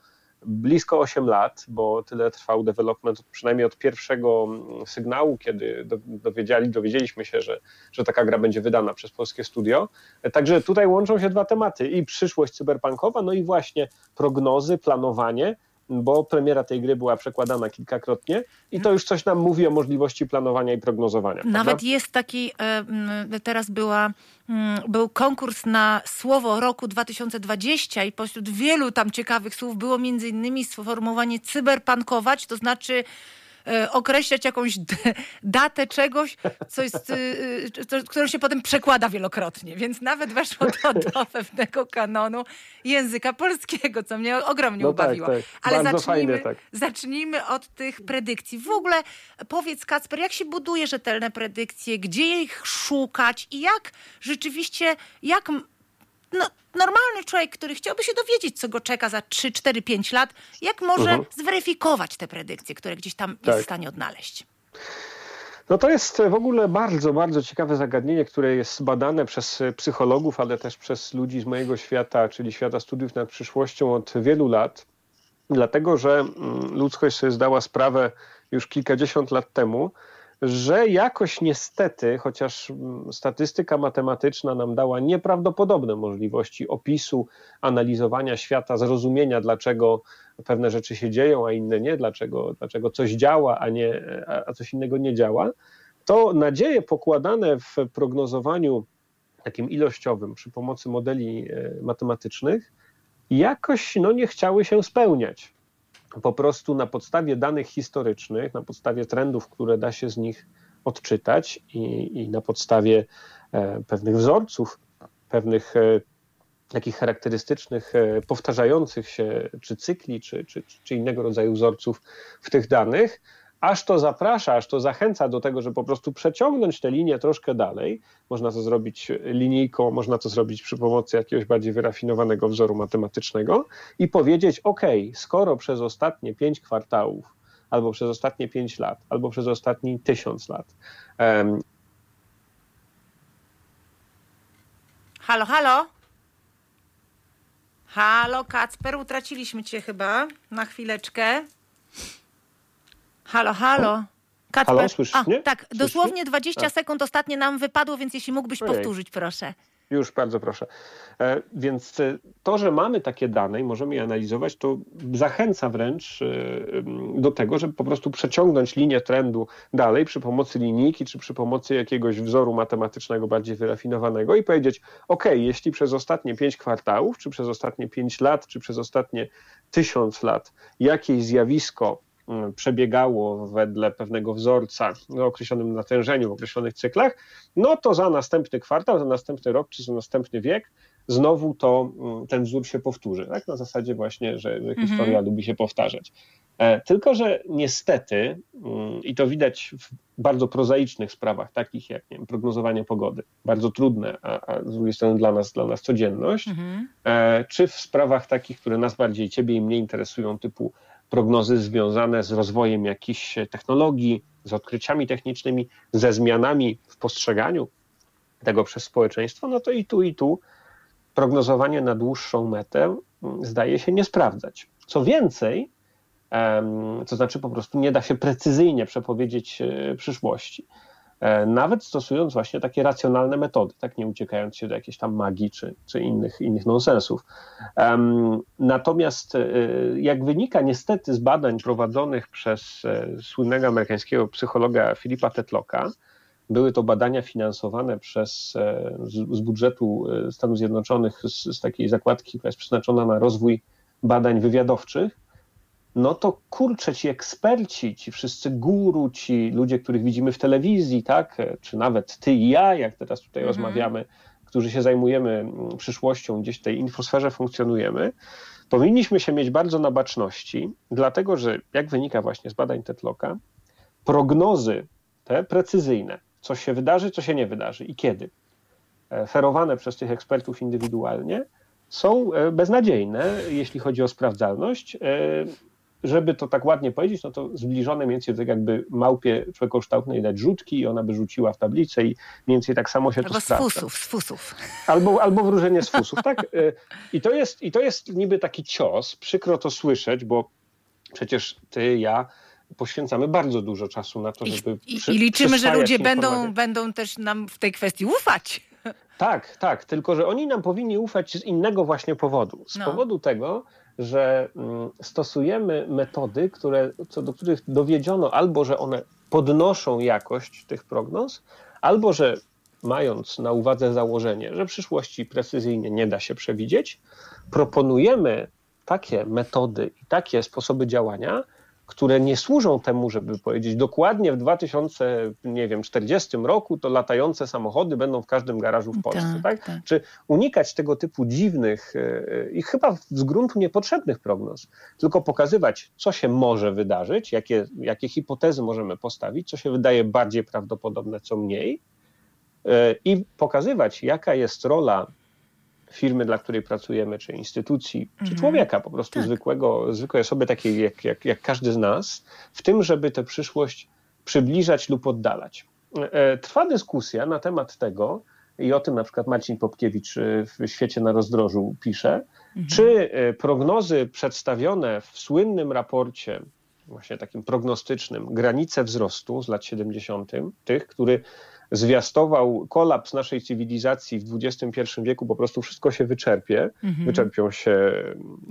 Speaker 3: blisko 8 lat, bo tyle trwał development, przynajmniej od pierwszego mm, sygnału, kiedy dowiedzieli, dowiedzieliśmy się, że, że taka gra będzie wydana przez polskie studio. Także tutaj łączą się dwa tematy i przyszłość cyberpunkowa, no i właśnie prognozy, planowanie bo premiera tej gry była przekładana kilkakrotnie i to już coś nam mówi o możliwości planowania i prognozowania.
Speaker 1: Nawet prawda? jest taki, e, teraz była, był konkurs na słowo roku 2020 i pośród wielu tam ciekawych słów było między innymi sformułowanie cyberpankować, to znaczy określać jakąś datę czegoś, co jest, y, y, którą się potem przekłada wielokrotnie. Więc nawet weszło to do pewnego kanonu języka polskiego, co mnie ogromnie no tak, ubawiło.
Speaker 3: Tak, tak. Ale zacznijmy, fajne, tak.
Speaker 1: zacznijmy od tych predykcji. W ogóle powiedz Kacper, jak się buduje rzetelne predykcje, gdzie ich szukać i jak rzeczywiście, jak no, normalny człowiek, który chciałby się dowiedzieć, co go czeka za 3, 4, 5 lat, jak może mhm. zweryfikować te predykcje, które gdzieś tam tak. jest w stanie odnaleźć?
Speaker 3: No to jest w ogóle bardzo, bardzo ciekawe zagadnienie, które jest badane przez psychologów, ale też przez ludzi z mojego świata, czyli świata studiów nad przyszłością od wielu lat. Dlatego, że mm, ludzkość sobie zdała sprawę już kilkadziesiąt lat temu, że jakoś niestety, chociaż mm, statystyka matematyczna nam dała nieprawdopodobne możliwości opisu, analizowania świata, zrozumienia, dlaczego pewne rzeczy się dzieją, a inne nie, dlaczego, dlaczego coś działa, a, nie, a coś innego nie działa, to nadzieje pokładane w prognozowaniu takim ilościowym przy pomocy modeli e, matematycznych jakoś no, nie chciały się spełniać po prostu na podstawie danych historycznych, na podstawie trendów, które da się z nich odczytać i, i na podstawie e, pewnych wzorców, pewnych e, takich charakterystycznych, e, powtarzających się, czy cykli, czy, czy, czy innego rodzaju wzorców w tych danych, aż to zaprasza, aż to zachęca do tego, żeby po prostu przeciągnąć tę linię troszkę dalej. Można to zrobić linijką, można to zrobić przy pomocy jakiegoś bardziej wyrafinowanego wzoru matematycznego i powiedzieć: OK, skoro przez ostatnie pięć kwartałów, albo przez ostatnie pięć lat, albo przez ostatni tysiąc lat. Um...
Speaker 1: Halo, halo? Halo, Kacper, utraciliśmy cię chyba na chwileczkę. Halo, halo.
Speaker 3: Kacper. Halo, słyszysz A, mnie?
Speaker 1: Tak, słyszysz dosłownie mnie? 20 A. sekund ostatnie nam wypadło, więc jeśli mógłbyś Ojej. powtórzyć, proszę.
Speaker 3: Już bardzo proszę. E, więc e, to, że mamy takie dane i możemy je analizować, to zachęca wręcz e, do tego, żeby po prostu przeciągnąć linię trendu dalej przy pomocy linijki czy przy pomocy jakiegoś wzoru matematycznego bardziej wyrafinowanego i powiedzieć: OK, jeśli przez ostatnie pięć kwartałów, czy przez ostatnie pięć lat, czy przez ostatnie tysiąc lat jakieś zjawisko przebiegało wedle pewnego wzorca o określonym natężeniu, w określonych cyklach, no to za następny kwartał, za następny rok czy za następny wiek znowu to mm, ten wzór się powtórzy. Tak? Na zasadzie właśnie, że, że mhm. historia lubi się powtarzać. E, tylko, że niestety, mm, i to widać w bardzo prozaicznych sprawach, takich jak nie wiem, prognozowanie pogody, bardzo trudne, a, a z drugiej strony dla nas, dla nas codzienność, mhm. E, czy w sprawach takich, które nas bardziej, ciebie i mnie interesują, typu prognozy związane z rozwojem jakichś technologii, z odkryciami technicznymi, ze zmianami w postrzeganiu tego przez społeczeństwo, no to i tu, i tu prognozowanie na dłuższą metę mm, zdaje się nie sprawdzać. Co więcej, to znaczy po prostu nie da się precyzyjnie przepowiedzieć e, przyszłości. E, nawet stosując właśnie takie racjonalne metody, tak nie uciekając się do jakiejś tam magii czy, czy innych, innych nonsensów. Natomiast e, jak wynika niestety z badań prowadzonych przez słynnego amerykańskiego psychologa Filipa Tetlocka, były to badania finansowane przez, z, z budżetu Stanów Zjednoczonych, z, z takiej zakładki, która jest przeznaczona na rozwój badań wywiadowczych, no to kurczę, ci eksperci, ci wszyscy guru, ci ludzie, których widzimy w telewizji, tak, czy nawet ty i ja, jak teraz tutaj mhm. rozmawiamy, którzy się zajmujemy mm, przyszłością, gdzieś w tej infosferze funkcjonujemy, powinniśmy się mieć bardzo na baczności, dlatego że, jak wynika właśnie z badań Tetlocka, prognozy te precyzyjne, co się wydarzy, co się nie wydarzy i kiedy, e, ferowane przez tych ekspertów indywidualnie, są e, beznadziejne, jeśli chodzi o sprawdzalność. Żeby to tak ładnie powiedzieć, no to zbliżone mniej więcej tak jakby małpie człowiekokształtnej dać rzutki i ona by rzuciła w tablicę i mniej więcej tak samo się
Speaker 1: Albo
Speaker 3: to
Speaker 1: z
Speaker 3: sprawdza.
Speaker 1: fusów, z fusów.
Speaker 3: Albo, albo wróżenie z fusów, tak? Y, I to, jest, I to jest niby taki cios, przykro to słyszeć, bo przecież ty, ja poświęcamy bardzo dużo czasu na to, żeby
Speaker 1: i,
Speaker 3: przy-
Speaker 1: i liczymy, że ludzie będą, będą też nam w tej kwestii ufać.
Speaker 3: Tak, tak, tylko że oni nam powinni ufać z innego właśnie powodu. Z
Speaker 1: No.
Speaker 3: powodu tego, że mm, stosujemy metody, które, co do których dowiedziono albo, że one podnoszą jakość tych prognoz, albo, że mając na uwadze założenie, że przyszłości precyzyjnie nie da się przewidzieć, proponujemy takie metody i takie sposoby działania, które nie służą temu, żeby powiedzieć dokładnie w 2040 roku to latające samochody będą w każdym garażu w Polsce.
Speaker 1: Tak,
Speaker 3: Tak,
Speaker 1: tak.
Speaker 3: Czy unikać tego typu dziwnych e, i chyba z gruntu niepotrzebnych prognoz, tylko pokazywać, co się może wydarzyć, jakie, jakie hipotezy możemy postawić, co się wydaje bardziej prawdopodobne, co mniej, e, i pokazywać, jaka jest rola firmy, dla której pracujemy, czy instytucji, czy
Speaker 1: Mhm.
Speaker 3: człowieka, po prostu
Speaker 1: Tak.
Speaker 3: zwykłego, zwykłej osoby, takiej jak, jak, jak każdy z nas, w tym, żeby tę przyszłość przybliżać lub oddalać. E, Trwa dyskusja na temat tego, i o tym na przykład Marcin Popkiewicz e, w Świecie na rozdrożu pisze, czy e, prognozy przedstawione w słynnym raporcie, właśnie takim prognostycznym, granice wzrostu z lat 70., tych, który zwiastował kolaps naszej cywilizacji w XXI wieku, po prostu wszystko się wyczerpie,
Speaker 1: Mhm.
Speaker 3: wyczerpią się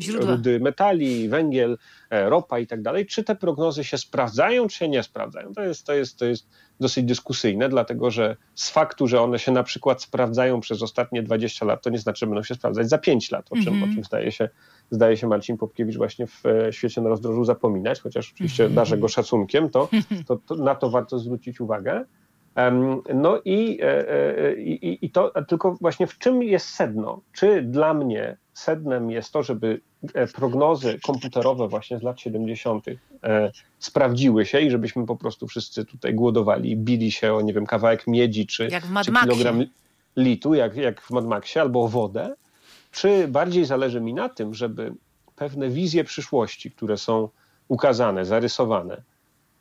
Speaker 1: Źródła.
Speaker 3: rudy metali, węgiel, ropa i tak dalej. Czy te prognozy się sprawdzają, czy się nie sprawdzają? To jest, to jest, to jest dosyć dyskusyjne, dlatego że z faktu, że one się na przykład sprawdzają przez ostatnie 20 lat, to nie znaczy, że będą się sprawdzać za 5 lat, o czym,
Speaker 1: Mhm.
Speaker 3: o czym zdaje, się, zdaje się Marcin Popkiewicz właśnie w e, świecie na rozdrożu zapominać, chociaż oczywiście
Speaker 1: Mhm.
Speaker 3: darzę go szacunkiem, to, to, to na to warto zwrócić uwagę. No i, e, e, i, i to tylko właśnie w czym jest sedno? Czy dla mnie sednem jest to, żeby e, prognozy komputerowe właśnie z lat 70. e, sprawdziły się i żebyśmy po prostu wszyscy tutaj głodowali, bili się o, nie wiem, kawałek miedzi czy, czy kilogram litu, jak, jak w Mad Maxie, albo o wodę? Czy bardziej zależy mi na tym, żeby pewne wizje przyszłości, które są ukazane, zarysowane,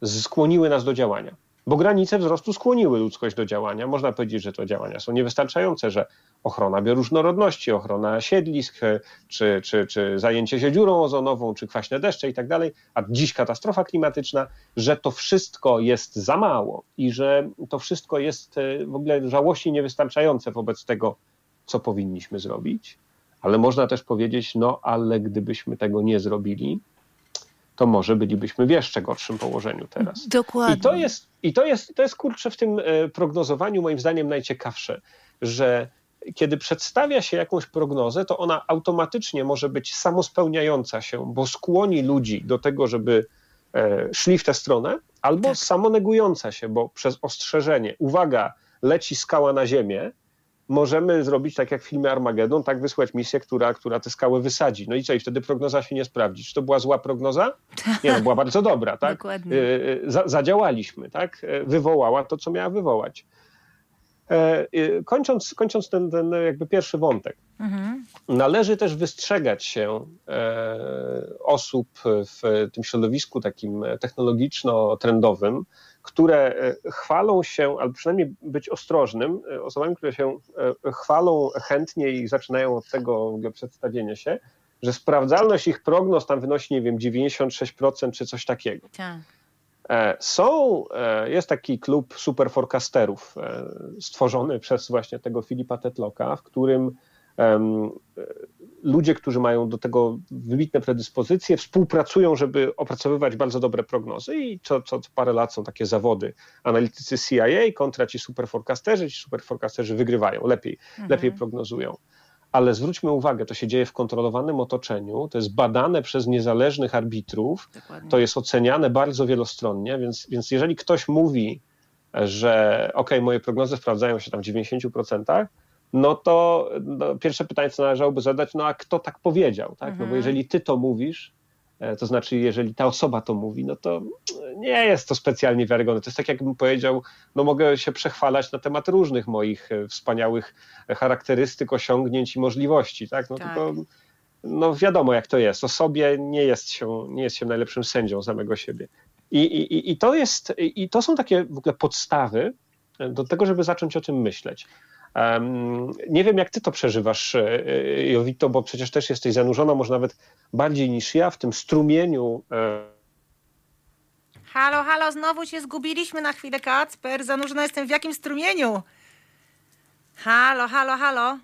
Speaker 3: skłoniły nas do działania? Bo granice wzrostu skłoniły ludzkość do działania. Można powiedzieć, że to działania są niewystarczające, że ochrona bioróżnorodności, ochrona siedlisk, czy, czy, czy zajęcie się dziurą ozonową, czy kwaśne deszcze i tak dalej, a dziś katastrofa klimatyczna, że to wszystko jest za mało i że to wszystko jest e, w ogóle żałości niewystarczające wobec tego, co powinniśmy zrobić. Ale można też powiedzieć, no ale gdybyśmy tego nie zrobili, to może bylibyśmy w jeszcze gorszym położeniu teraz.
Speaker 1: Dokładnie.
Speaker 3: I to jest, i to jest, to jest kurczę w tym e, prognozowaniu moim zdaniem najciekawsze, że kiedy przedstawia się jakąś prognozę, to ona automatycznie może być samospełniająca się, bo skłoni ludzi do tego, żeby e, szli w tę stronę, albo
Speaker 1: Tak.
Speaker 3: samonegująca się, bo przez ostrzeżenie, uwaga, leci skała na ziemię, możemy zrobić tak jak w filmie Armagedon, tak wysłać misję, która, która te skały wysadzi. No i co, i wtedy prognoza się nie sprawdzi. Czy to była zła prognoza? Nie, no była bardzo dobra, tak?
Speaker 1: Dokładnie.
Speaker 3: E, e, Za, zadziałaliśmy, tak? E, Wywołała to, co miała wywołać. Kończąc, kończąc ten, ten jakby pierwszy wątek,
Speaker 1: Mhm.
Speaker 3: należy też wystrzegać się osób w tym środowisku takim technologiczno-trendowym, które e, chwalą się, albo przynajmniej być ostrożnym, e, osobami, które się e, chwalą chętnie i zaczynają od tego przedstawienia się, że sprawdzalność ich prognoz tam wynosi, nie wiem, 96% czy coś takiego.
Speaker 1: Tak.
Speaker 3: Są, jest taki klub superforecasterów stworzony przez właśnie tego Filipa Tetlocka, w którym ludzie, którzy mają do tego wybitne predyspozycje, współpracują, żeby opracowywać bardzo dobre prognozy i co, co co parę lat są takie zawody. Analitycy CIA kontra ci superforecasterzy, ci superforecasterzy wygrywają, lepiej, lepiej prognozują. Ale zwróćmy uwagę, to się dzieje w kontrolowanym otoczeniu, to jest badane przez niezależnych arbitrów,
Speaker 1: Dokładnie.
Speaker 3: to jest oceniane bardzo wielostronnie, więc, więc jeżeli ktoś mówi, że ok, moje prognozy sprawdzają się tam w 90%, no to no, pierwsze pytanie, co należałoby zadać, no a kto tak powiedział, tak? No bo
Speaker 1: Mhm.
Speaker 3: jeżeli ty to mówisz, e, to znaczy jeżeli ta osoba to mówi, no to nie jest to specjalnie wiarygodne. To jest tak, jakbym powiedział, no mogę się przechwalać na temat różnych moich e, wspaniałych charakterystyk, osiągnięć i możliwości, tak? No
Speaker 1: Tak.
Speaker 3: tylko no wiadomo jak to jest, o sobie nie jest się, nie jest się najlepszym sędzią samego siebie. I, i, i, to jest, I to są takie w ogóle podstawy do tego, żeby zacząć o tym myśleć. Nie wiem, jak ty to przeżywasz, e, e, Jowito, bo przecież też jesteś zanurzona, może nawet bardziej niż ja, w tym strumieniu. E,
Speaker 1: halo, halo, znowu się zgubiliśmy na chwilę, Kacper. Zanurzona jestem w jakim strumieniu? Halo, halo, halo.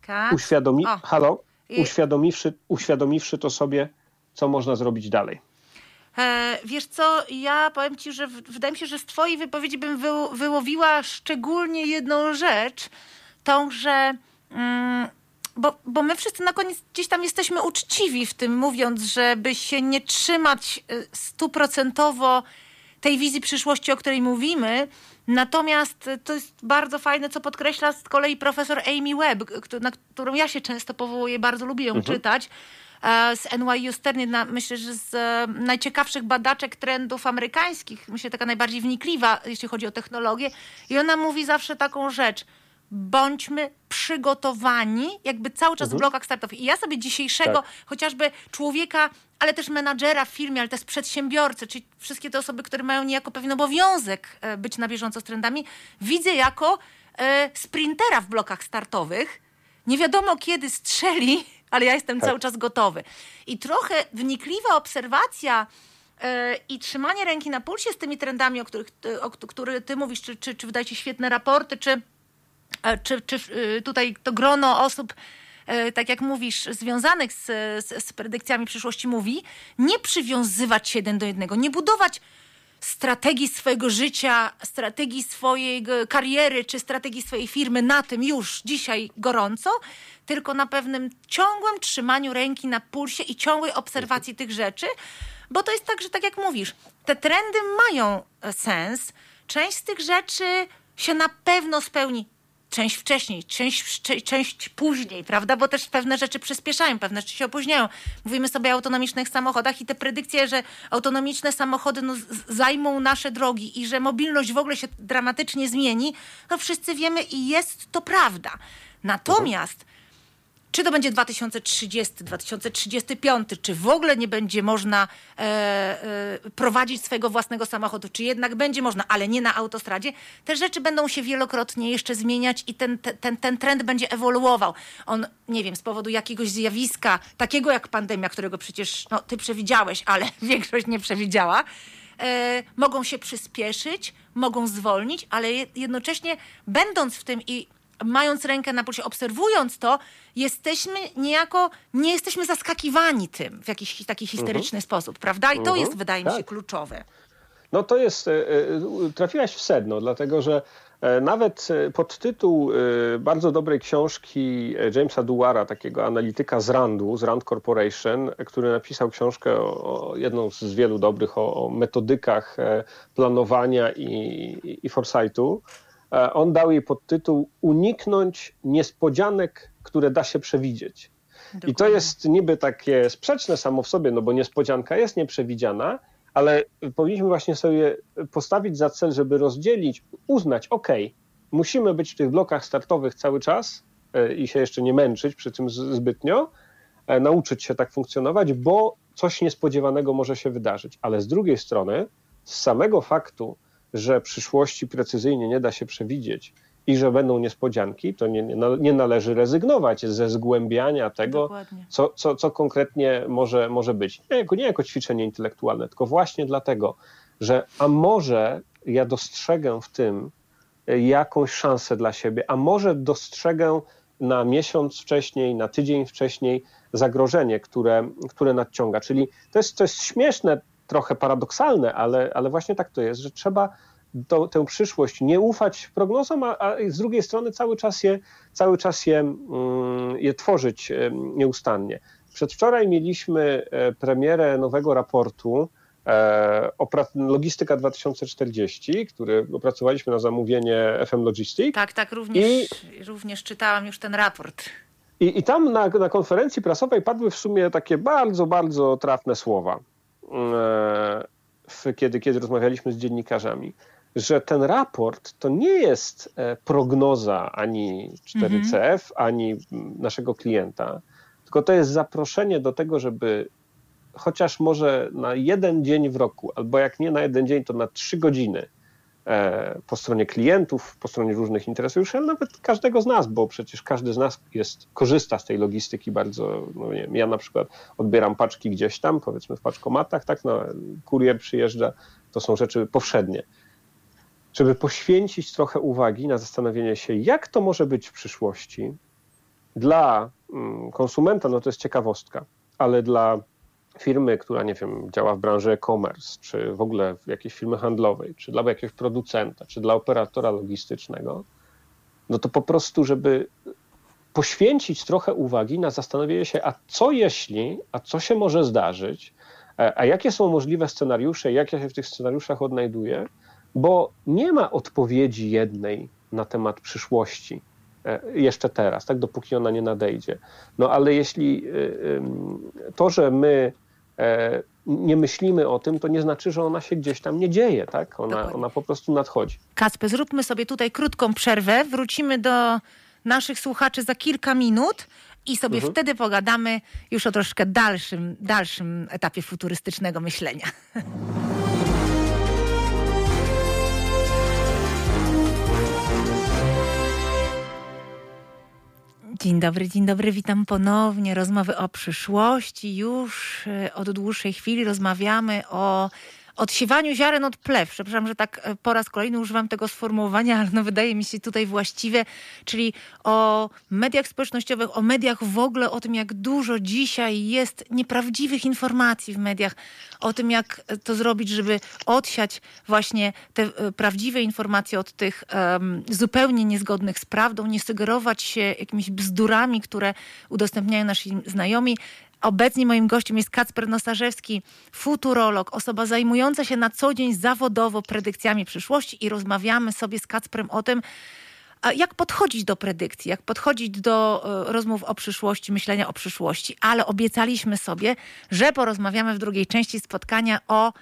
Speaker 3: Kac? Uświadomi... Halo? Uświadomiwszy, uświadomiwszy to sobie, co można zrobić dalej.
Speaker 1: E, wiesz co, ja powiem ci, że wydaje mi się, że z twojej wypowiedzi bym wyłowiła szczególnie jedną rzecz, tą, że... Mm, bo, bo my wszyscy na koniec gdzieś tam jesteśmy uczciwi w tym, mówiąc, żeby się nie trzymać e, stuprocentowo tej wizji przyszłości, o której mówimy. Natomiast to jest bardzo fajne, co podkreśla z kolei profesor Amy Webb, na którą ja się często powołuję, bardzo lubię ją mhm. czytać z NYU Stern, myślę, że z e, najciekawszych badaczek trendów amerykańskich, myślę taka najbardziej wnikliwa, jeśli chodzi o technologię. I ona mówi zawsze taką rzecz, bądźmy przygotowani, jakby cały czas mhm. w blokach startowych. I ja sobie dzisiejszego, tak. chociażby człowieka, ale też menadżera w firmie, ale też przedsiębiorcy, czyli wszystkie te osoby, które mają niejako pewien obowiązek e, być na bieżąco z trendami, widzę jako sprintera w blokach startowych. Nie wiadomo kiedy strzeli, ale ja jestem tak. cały czas gotowy. I trochę wnikliwa obserwacja e, i trzymanie ręki na pulsie z tymi trendami, o których o których ty mówisz, czy, czy, czy wydaje ci świetne raporty, czy, e, czy, czy e, tutaj to grono osób, tak jak mówisz, związanych z, z, z predykcjami przyszłości mówi, nie przywiązywać się jeden do jednego, nie budować strategii swojego życia, strategii swojej kariery czy strategii swojej firmy na tym już dzisiaj gorąco, tylko na pewnym ciągłym trzymaniu ręki na pulsie i ciągłej obserwacji tych rzeczy, bo to jest tak, że tak jak mówisz, te trendy mają e, sens. Część z tych rzeczy się na pewno spełni. Część wcześniej, część, część później, prawda? Bo też pewne rzeczy przyspieszają, pewne rzeczy się opóźniają. Mówimy sobie o autonomicznych samochodach i te predykcje, że autonomiczne samochody no, zajmą nasze drogi i że mobilność w ogóle się dramatycznie zmieni, no wszyscy wiemy i jest to prawda. Natomiast czy to będzie 2030, 2035, czy w ogóle nie będzie można e, e, prowadzić swojego własnego samochodu, czy jednak będzie można, ale nie na autostradzie, te rzeczy będą się wielokrotnie jeszcze zmieniać i ten, ten, ten trend będzie ewoluował. On, nie wiem, z powodu jakiegoś zjawiska, takiego jak pandemia, którego przecież no, ty przewidziałeś, ale większość nie przewidziała, e, mogą się przyspieszyć, mogą zwolnić, ale jednocześnie będąc w tym i mając rękę na pulsie, obserwując to, jesteśmy niejako, nie jesteśmy zaskakiwani tym w jakiś taki histeryczny mhm. sposób, prawda? I to mhm. jest, wydaje mi się, tak. kluczowe.
Speaker 3: No to jest, e, e, trafiłaś w sedno, dlatego że e, nawet podtytuł bardzo dobrej książki Jamesa Duara, takiego analityka z Randu, z Rand Corporation, który napisał książkę, o, jedną z wielu dobrych, o, o metodykach planowania i, i, foresightu, on dał jej podtytuł Uniknąć niespodzianek, które da się przewidzieć. Dokładnie. I to jest niby takie sprzeczne samo w sobie, no bo niespodzianka jest nieprzewidziana, ale powinniśmy właśnie sobie postawić za cel, żeby rozdzielić, uznać, ok, musimy być w tych blokach startowych cały czas e, i się jeszcze nie męczyć przy tym zbytnio, e, nauczyć się tak funkcjonować, bo coś niespodziewanego może się wydarzyć. Ale z drugiej strony, z samego faktu, że przyszłości precyzyjnie nie da się przewidzieć i że będą niespodzianki, to nie, nie należy rezygnować ze zgłębiania tego, co, co, co konkretnie może, może być. Nie jako, nie jako ćwiczenie intelektualne, tylko właśnie dlatego, że a może ja dostrzegę w tym jakąś szansę dla siebie, a może dostrzegę na miesiąc wcześniej, na tydzień wcześniej zagrożenie, które, które nadciąga. Czyli to jest, to jest śmieszne trochę paradoksalne, ale, ale właśnie tak to jest, że trzeba tę przyszłość nie ufać prognozom, a, a, z drugiej strony cały czas je, cały czas je, mm, je tworzyć nieustannie. Przedwczoraj mieliśmy e, premierę nowego raportu e, Logistyka 2040, który opracowaliśmy na zamówienie FM Logistics.
Speaker 1: Tak, tak, również, I, również czytałam już ten raport.
Speaker 3: I, i tam na, na konferencji prasowej padły w sumie takie bardzo, bardzo trafne słowa. E, kiedy, kiedy rozmawialiśmy z dziennikarzami, że ten raport to nie jest e, prognoza ani 4CF, mhm. ani naszego klienta, tylko to jest zaproszenie do tego, żeby chociaż może na jeden dzień w roku, albo jak nie na jeden dzień, to na trzy godziny po stronie klientów, po stronie różnych interesariuszy, ale nawet każdego z nas, bo przecież każdy z nas jest, korzysta z tej logistyki bardzo. No nie wiem, ja na przykład odbieram paczki gdzieś tam, powiedzmy w paczkomatach, tak, no, kurier przyjeżdża, to są rzeczy powszednie. Żeby poświęcić trochę uwagi na zastanowienie się, jak to może być w przyszłości dla mm, konsumenta, no to jest ciekawostka, ale dla firmy, która, nie wiem, działa w branży e-commerce, czy w ogóle w jakiejś firmy handlowej, czy dla jakiegoś producenta, czy dla operatora logistycznego, no to po prostu, żeby poświęcić trochę uwagi na zastanowienie się, a co jeśli, a co się może zdarzyć, e, a jakie są możliwe scenariusze, jak ja się w tych scenariuszach odnajduję, bo nie ma odpowiedzi jednej na temat przyszłości e, jeszcze teraz, tak dopóki ona nie nadejdzie. No ale jeśli e, to, że my nie myślimy o tym, to nie znaczy, że ona się gdzieś tam nie dzieje, tak? Ona, ona po prostu nadchodzi.
Speaker 1: Kacper, zróbmy sobie tutaj krótką przerwę. Wrócimy do naszych słuchaczy za kilka minut i sobie mhm. wtedy pogadamy już o troszkę dalszym, dalszym etapie futurystycznego myślenia. Dzień dobry, dzień dobry, witam ponownie. Rozmowy o przyszłości. Już e, od dłuższej chwili rozmawiamy o odsiewaniu ziaren od plew. Przepraszam, że tak e, po raz kolejny używam tego sformułowania, ale no wydaje mi się tutaj właściwe, czyli o mediach społecznościowych, o mediach w ogóle, o tym, jak dużo dzisiaj jest nieprawdziwych informacji w mediach, o tym, jak to zrobić, żeby odsiać właśnie te e, prawdziwe informacje od tych um, zupełnie niezgodnych z prawdą, nie sugerować się jakimiś bzdurami, które udostępniają nasi znajomi. Obecnie moim gościem jest Kacper Nosarzewski, futurolog, osoba zajmująca się na co dzień zawodowo predykcjami przyszłości i rozmawiamy sobie z Kacprem o tym, jak podchodzić do predykcji, jak podchodzić do e, rozmów o przyszłości, myślenia o przyszłości. Ale obiecaliśmy sobie, że porozmawiamy w drugiej części spotkania o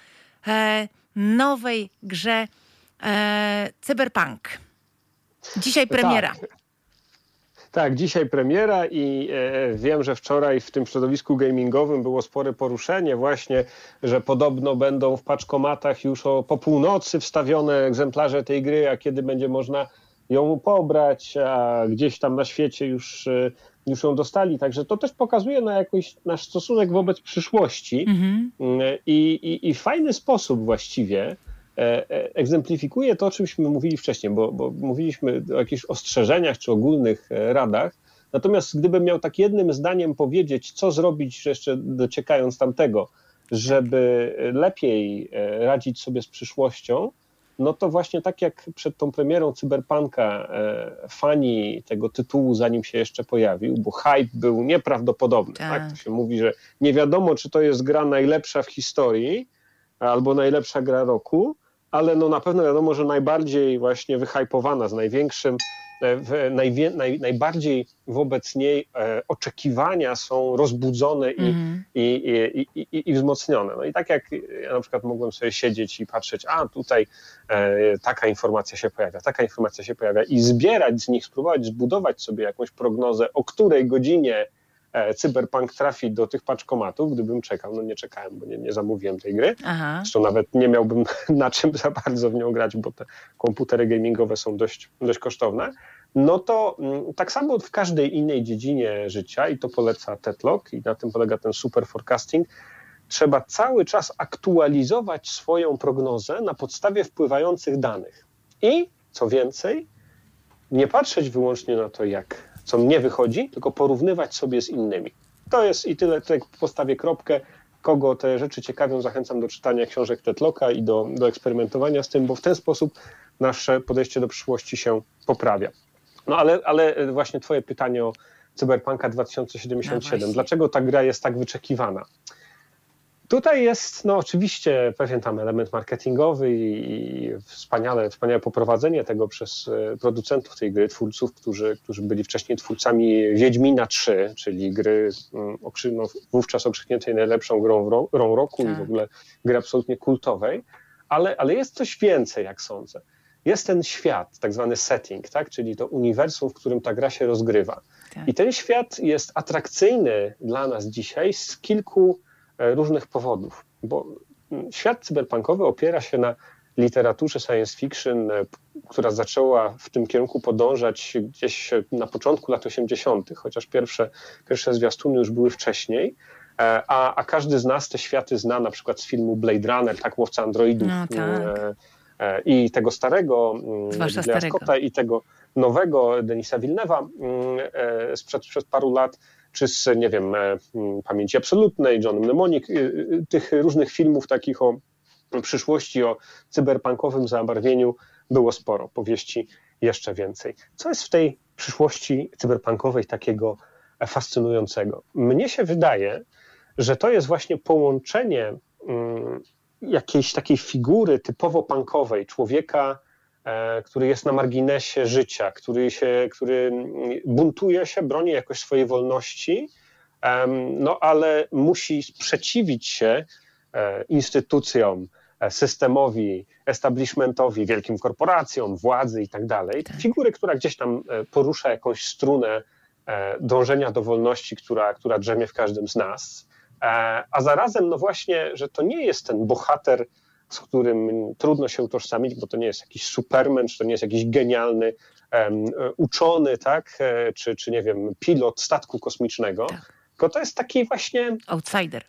Speaker 1: e, nowej grze e, Cyberpunk. Dzisiaj premiera. Tak.
Speaker 3: Tak, dzisiaj premiera i e, wiem, że wczoraj w tym środowisku gamingowym było spore poruszenie właśnie, że podobno będą w paczkomatach już o, po północy wstawione egzemplarze tej gry, a kiedy będzie można ją pobrać, a gdzieś tam na świecie już, e, już ją dostali. Także to też pokazuje na jakiś nasz stosunek wobec przyszłości mhm. E, I, i, i fajny sposób właściwie egzemplifikuje to, o czymśmy mówili wcześniej, bo, bo mówiliśmy o jakichś ostrzeżeniach czy ogólnych e, radach. Natomiast gdybym miał tak jednym zdaniem powiedzieć, co zrobić, jeszcze dociekając tamtego, żeby lepiej radzić sobie z przyszłością, no to właśnie tak jak przed tą premierą Cyberpunka fani tego tytułu, zanim się jeszcze pojawił, bo hype był nieprawdopodobny. Tak. tak? To się mówi, że nie wiadomo, czy to jest gra najlepsza w historii albo najlepsza gra roku, ale no na pewno wiadomo, że najbardziej właśnie wyhypowana, z największym, e, najwie, naj, najbardziej wobec niej e, oczekiwania są rozbudzone i, mm. i, i, i, i, wzmocnione. No i tak jak ja na przykład mogłem sobie siedzieć i patrzeć, a tutaj e, taka informacja się pojawia, taka informacja się pojawia i zbierać z nich, spróbować zbudować sobie jakąś prognozę, o której godzinie cyberpunk trafi do tych paczkomatów, gdybym czekał. No nie czekałem, bo nie, nie zamówiłem tej gry. Aha. Zresztą nawet nie miałbym na czym za bardzo w nią grać, bo te komputery gamingowe są dość, dość kosztowne. No to mm, tak samo w każdej innej dziedzinie życia, i to poleca Tetlock, i na tym polega ten super forecasting, trzeba cały czas aktualizować swoją prognozę na podstawie wpływających danych. I co więcej, nie patrzeć wyłącznie na to, jak co mnie wychodzi, tylko porównywać sobie z innymi. To jest i tyle, tutaj postawię kropkę. Kogo te rzeczy ciekawią, zachęcam do czytania książek Tetloka i do, do eksperymentowania z tym, bo w ten sposób nasze podejście do przyszłości się poprawia. No ale, ale właśnie twoje pytanie o Cyberpunka 2077. No Dlaczego ta gra jest tak wyczekiwana? Tutaj jest no, oczywiście pewien tam element marketingowy i wspaniale, wspaniałe poprowadzenie tego przez e, producentów tej gry, twórców, którzy, którzy byli wcześniej twórcami Wiedźmina 3, czyli gry mm, no, wówczas okrzykniętej najlepszą grą, grą roku tak. i w tak. ogóle gry absolutnie kultowej, ale, ale jest coś więcej, jak sądzę. jest ten świat, tak zwany setting, tak? czyli to uniwersum, w którym ta gra się rozgrywa. Tak. I ten świat jest atrakcyjny dla nas dzisiaj z kilku różnych powodów, bo mm, świat cyberpunkowy opiera się na literaturze science fiction, e, która zaczęła w tym kierunku podążać gdzieś na początku lat 80., chociaż pierwsze, pierwsze zwiastuny już były wcześniej. E, a, a każdy z nas te światy zna na przykład z filmu Blade Runner, tak, Łowca Androidów. No, tak. E, I tego starego mm, Zwłaszcza Scotta i tego nowego Denisa Wilnewa mm, e, sprzed, sprzed paru lat, czy z, nie wiem, mm, Pamięci Absolutnej, Johnem Mnemonic, y, y, tych różnych filmów takich o przyszłości, o cyberpunkowym zabarwieniu było sporo, powieści jeszcze więcej. Co jest w tej przyszłości cyberpunkowej takiego fascynującego? Mnie się wydaje, że to jest właśnie połączenie mm, jakiejś takiej figury typowo punkowej, człowieka, e, który jest na marginesie życia, który, się, który buntuje się, broni jakoś swojej wolności, no ale musi sprzeciwić się e, instytucjom, e, systemowi, establishmentowi, wielkim korporacjom, władzy i tak dalej. Tak. Figury, która gdzieś tam porusza jakąś strunę dążenia do wolności, która, która drzemie w każdym z nas. E, a zarazem, no właśnie, że to nie jest ten bohater, z którym trudno się utożsamić, bo to nie jest jakiś superman, czy to nie jest jakiś genialny um, uczony, tak, e, czy, czy nie wiem, pilot statku kosmicznego, tak. tylko to jest taki właśnie...
Speaker 1: Outsider.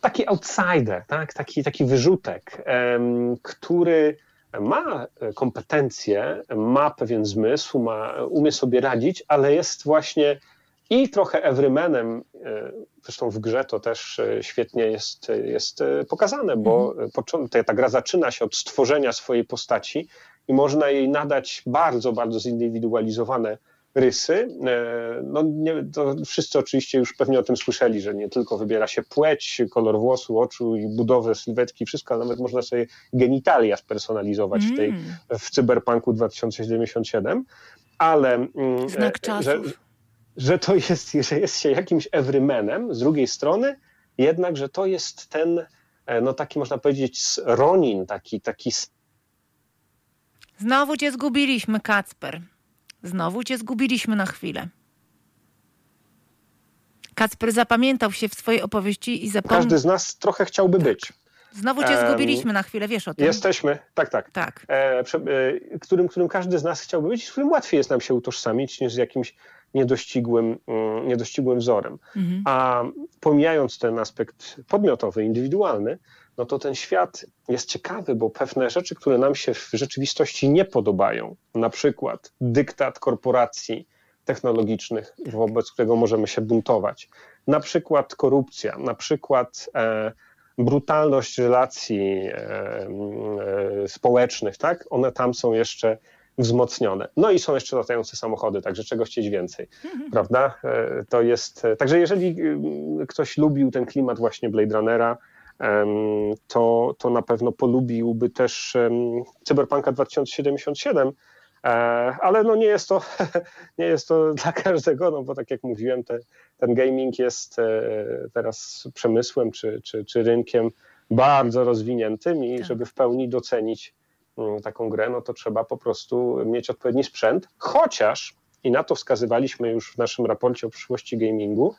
Speaker 3: Taki outsider, tak, taki, taki wyrzutek, um, który ma kompetencje, ma pewien zmysł, ma, umie sobie radzić, ale jest właśnie i trochę everymanem, e, zresztą w grze to też e, świetnie jest, jest e, pokazane, bo mhm. ta gra zaczyna się od stworzenia swojej postaci i można jej nadać bardzo, bardzo zindywidualizowane rysy. No, nie, to wszyscy oczywiście już pewnie o tym słyszeli, że nie tylko wybiera się płeć, kolor włosu, oczu i budowę sylwetki, wszystko, ale nawet można sobie genitalia spersonalizować mm. w, tej, w Cyberpunku 2077. Ale
Speaker 1: mm, Znak czasów. Że,
Speaker 3: że to jest, że jest się jakimś everymanem, z drugiej strony jednak, że to jest ten, e, no taki można powiedzieć Ronin, taki, taki...
Speaker 1: Znowu cię zgubiliśmy, Kacper. Znowu cię zgubiliśmy na chwilę. Kacper zapamiętał się w swojej opowieści i zapomniał...
Speaker 3: Każdy z nas trochę chciałby być.
Speaker 1: Znowu cię zgubiliśmy na chwilę, wiesz o tym.
Speaker 3: Jesteśmy, tak, tak. tak. E, e, którym, którym każdy z nas chciałby być, z którym łatwiej jest nam się utożsamić niż z jakimś niedościgłym, mm, niedościgłym wzorem. Mhm. A pomijając ten aspekt podmiotowy, indywidualny, no to ten świat jest ciekawy, bo pewne rzeczy, które nam się w rzeczywistości nie podobają, na przykład dyktat korporacji technologicznych, wobec którego możemy się buntować, na przykład korupcja, na przykład e, brutalność relacji e, e, społecznych, tak? One tam są jeszcze wzmocnione. No i są jeszcze latające samochody, także czego chcieć więcej, mhm. prawda? E, to jest, e, także jeżeli y, ktoś lubił ten klimat właśnie Blade Runnera, to, to na pewno polubiłby też Cyberpunka 2077, e, ale no nie jest to, nie jest to dla każdego, no bo tak jak mówiłem, te, ten gaming jest teraz przemysłem czy, czy, czy rynkiem bardzo rozwiniętym i tak. żeby w pełni docenić Mm, taką grę, no to trzeba po prostu mieć odpowiedni sprzęt, chociaż, i na to wskazywaliśmy już w naszym raporcie o przyszłości gamingu,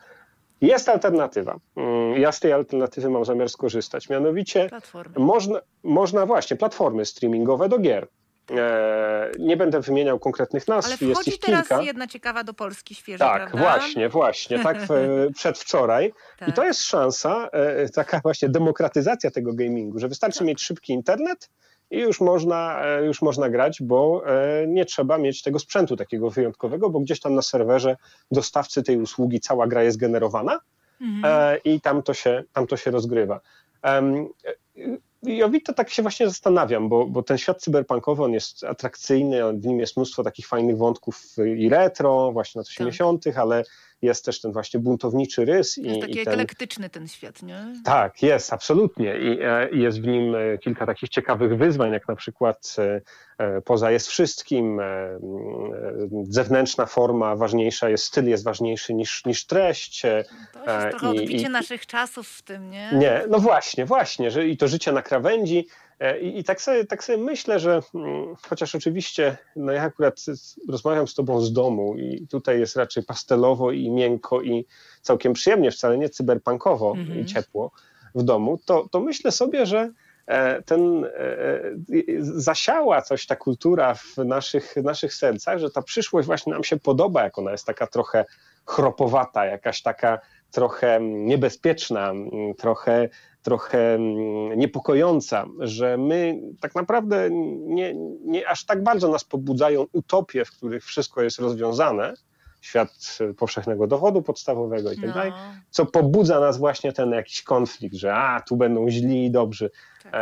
Speaker 3: jest alternatywa. Mm, ja z tej alternatywy mam zamiar skorzystać. Mianowicie można, można właśnie platformy streamingowe do gier. E, nie będę wymieniał konkretnych nazw.
Speaker 1: Ale wchodzi
Speaker 3: jest
Speaker 1: teraz
Speaker 3: kilka.
Speaker 1: jedna ciekawa do Polski świeża,
Speaker 3: Tak,
Speaker 1: prawda?
Speaker 3: właśnie, właśnie, tak przedwczoraj. tak. I to jest szansa, e, taka właśnie demokratyzacja tego gamingu, że wystarczy tak. mieć szybki internet, i już można, e, już można grać, bo e, nie trzeba mieć tego sprzętu takiego wyjątkowego, bo gdzieś tam na serwerze dostawcy tej usługi cała gra jest generowana mhm. E, i tam to się, tam to się rozgrywa. Ja to tak się właśnie zastanawiam, bo, bo ten świat cyberpunkowy, on jest atrakcyjny, w nim jest mnóstwo takich fajnych wątków i retro, właśnie lat 80., tak. ale jest też ten właśnie buntowniczy rys.
Speaker 1: Jest
Speaker 3: i,
Speaker 1: taki
Speaker 3: i
Speaker 1: ten... eklektyczny ten świat, nie?
Speaker 3: Tak, jest, absolutnie. I, e, I, jest w nim e, kilka takich ciekawych wyzwań, jak na przykład e, poza jest wszystkim, zewnętrzna forma ważniejsza jest, styl jest ważniejszy niż, niż treść. To
Speaker 1: jest trochę I, odbicie i, naszych czasów w tym, nie?
Speaker 3: Nie, no właśnie, właśnie, że i to życie na krawędzi, E, I, I, tak, sobie, tak sobie myślę, że mm, chociaż oczywiście, no ja akurat rozmawiam z tobą z domu i tutaj jest raczej pastelowo i miękko i całkiem przyjemnie, wcale nie cyberpunkowo mm -hmm. i mhm. ciepło w domu, to, to myślę sobie, że e, ten e, zasiała coś ta kultura w naszych, naszych sercach, że ta przyszłość właśnie nam się podoba, jak ona jest taka trochę chropowata, jakaś taka trochę niebezpieczna, trochę trochę niepokojąca, że my tak naprawdę nie, nie aż tak bardzo nas pobudzają utopie, w których wszystko jest rozwiązane, świat powszechnego dowodu podstawowego i tak no. dalej, co pobudza nas właśnie ten jakiś konflikt, że a, tu będą źli i dobrzy. Tak.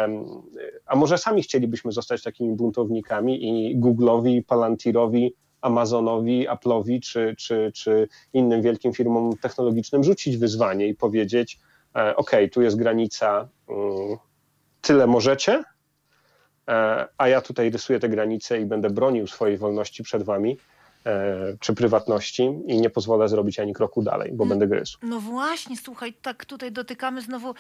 Speaker 3: a może sami chcielibyśmy zostać takimi buntownikami i Google'owi, Palantirowi, Amazonowi, Apple'owi czy, czy, czy innym wielkim firmom technologicznym rzucić wyzwanie i powiedzieć, E, ok, tu jest granica, mm, tyle możecie, e, a ja tutaj rysuję te granice i będę bronił swojej wolności przed wami czy prywatności i nie pozwolę zrobić ani kroku dalej, bo mm. będę gryzł.
Speaker 1: No właśnie, słuchaj, tak tutaj dotykamy znowu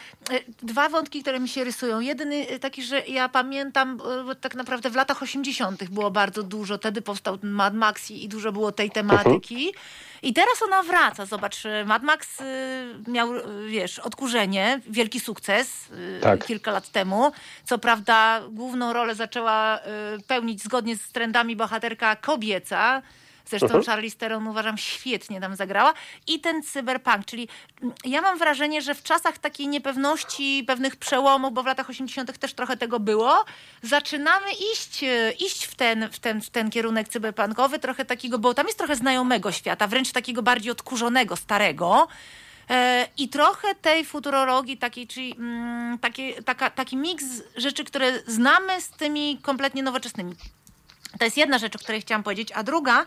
Speaker 1: dwa wątki, które mi się rysują. Jeden taki, że ja pamiętam, tak naprawdę w latach 80. było bardzo dużo, wtedy powstał Mad Max i dużo było tej tematyki. Uh -huh. I teraz ona wraca. Zobacz, Mad Max miał, wiesz, odkurzenie, wielki sukces tak. kilka lat temu. Co prawda główną rolę zaczęła pełnić zgodnie z trendami bohaterka kobieca. Zresztą uh-huh. Charlize Theron uważam świetnie tam zagrała. I ten cyberpunk, czyli mm, ja mam wrażenie, że w czasach takiej niepewności, pewnych przełomów, bo w latach 80. też trochę tego było, zaczynamy iść, e, iść w, ten, w, ten, w ten kierunek cyberpunkowy, trochę takiego, bo tam jest trochę znajomego świata, wręcz takiego bardziej odkurzonego, starego. E, I trochę tej futurologii, takiej, czyli mm, taki, taka, taki miks rzeczy, które znamy z tymi kompletnie nowoczesnymi. To jest jedna rzecz, o której chciałam powiedzieć. A druga,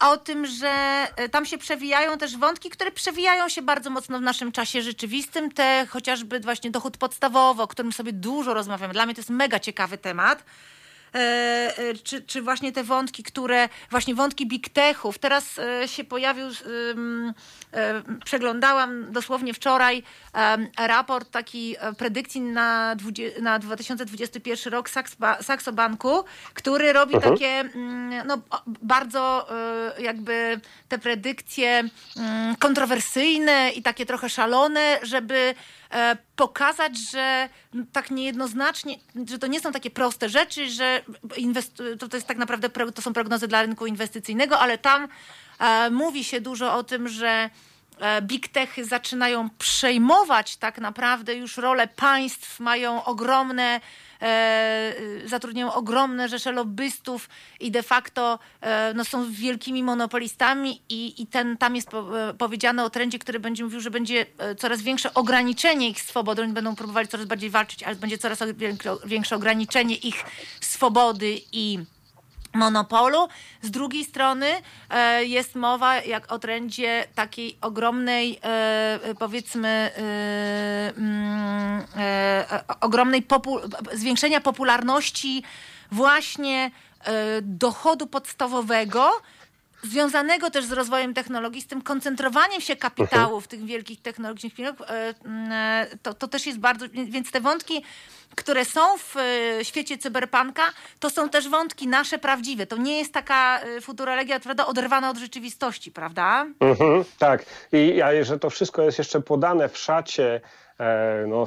Speaker 1: a o tym, że e, tam się przewijają też wątki, które przewijają się bardzo mocno w naszym czasie rzeczywistym. Te chociażby właśnie dochód podstawowy, o którym sobie dużo rozmawiamy. Dla mnie to jest mega ciekawy temat. E, e, czy, czy właśnie te wątki, które, właśnie wątki big techów. Teraz e, się pojawił, przeglądałam dosłownie wczoraj raport taki predykcji na, na 2021 rok Saxo Banku, który robi uh mhm. takie mm, no, bardzo jakby te predykcje mm, kontrowersyjne i takie trochę szalone, żeby pokazać, że tak niejednoznacznie, że to nie są takie proste rzeczy, że to, to jest tak naprawdę, to są prognozy dla rynku inwestycyjnego, ale tam e, mówi się dużo o tym, że e, big techy zaczynają przejmować tak naprawdę już rolę państw, mają ogromne E, zatrudniają ogromne rzesze lobbystów i de facto e, no, są wielkimi monopolistami i, i ten, tam jest e, powiedziane o trendzie, który będzie mówił, że będzie coraz większe ograniczenie ich swobody. Oni będą próbowali coraz bardziej walczyć, ale będzie coraz większe ograniczenie ich swobody i monopolu. Z drugiej strony e, jest mowa jak o trendzie takiej ogromnej, e, powiedzmy, e, mm, e ogromnej popu zwiększenia popularności właśnie e, dochodu podstawowego, związanego też z rozwojem technologii, z tym koncentrowaniem się kapitału w tych wielkich technologicznych firmach, e, mm, to, to też jest bardzo, więc te wątki które są w e, świecie cyberpunka, to są też wątki nasze prawdziwe. To nie jest taka e, futurologia prawda, oderwana od rzeczywistości, prawda?
Speaker 3: Mhm, tak. I a że to wszystko jest jeszcze podane w szacie E, no,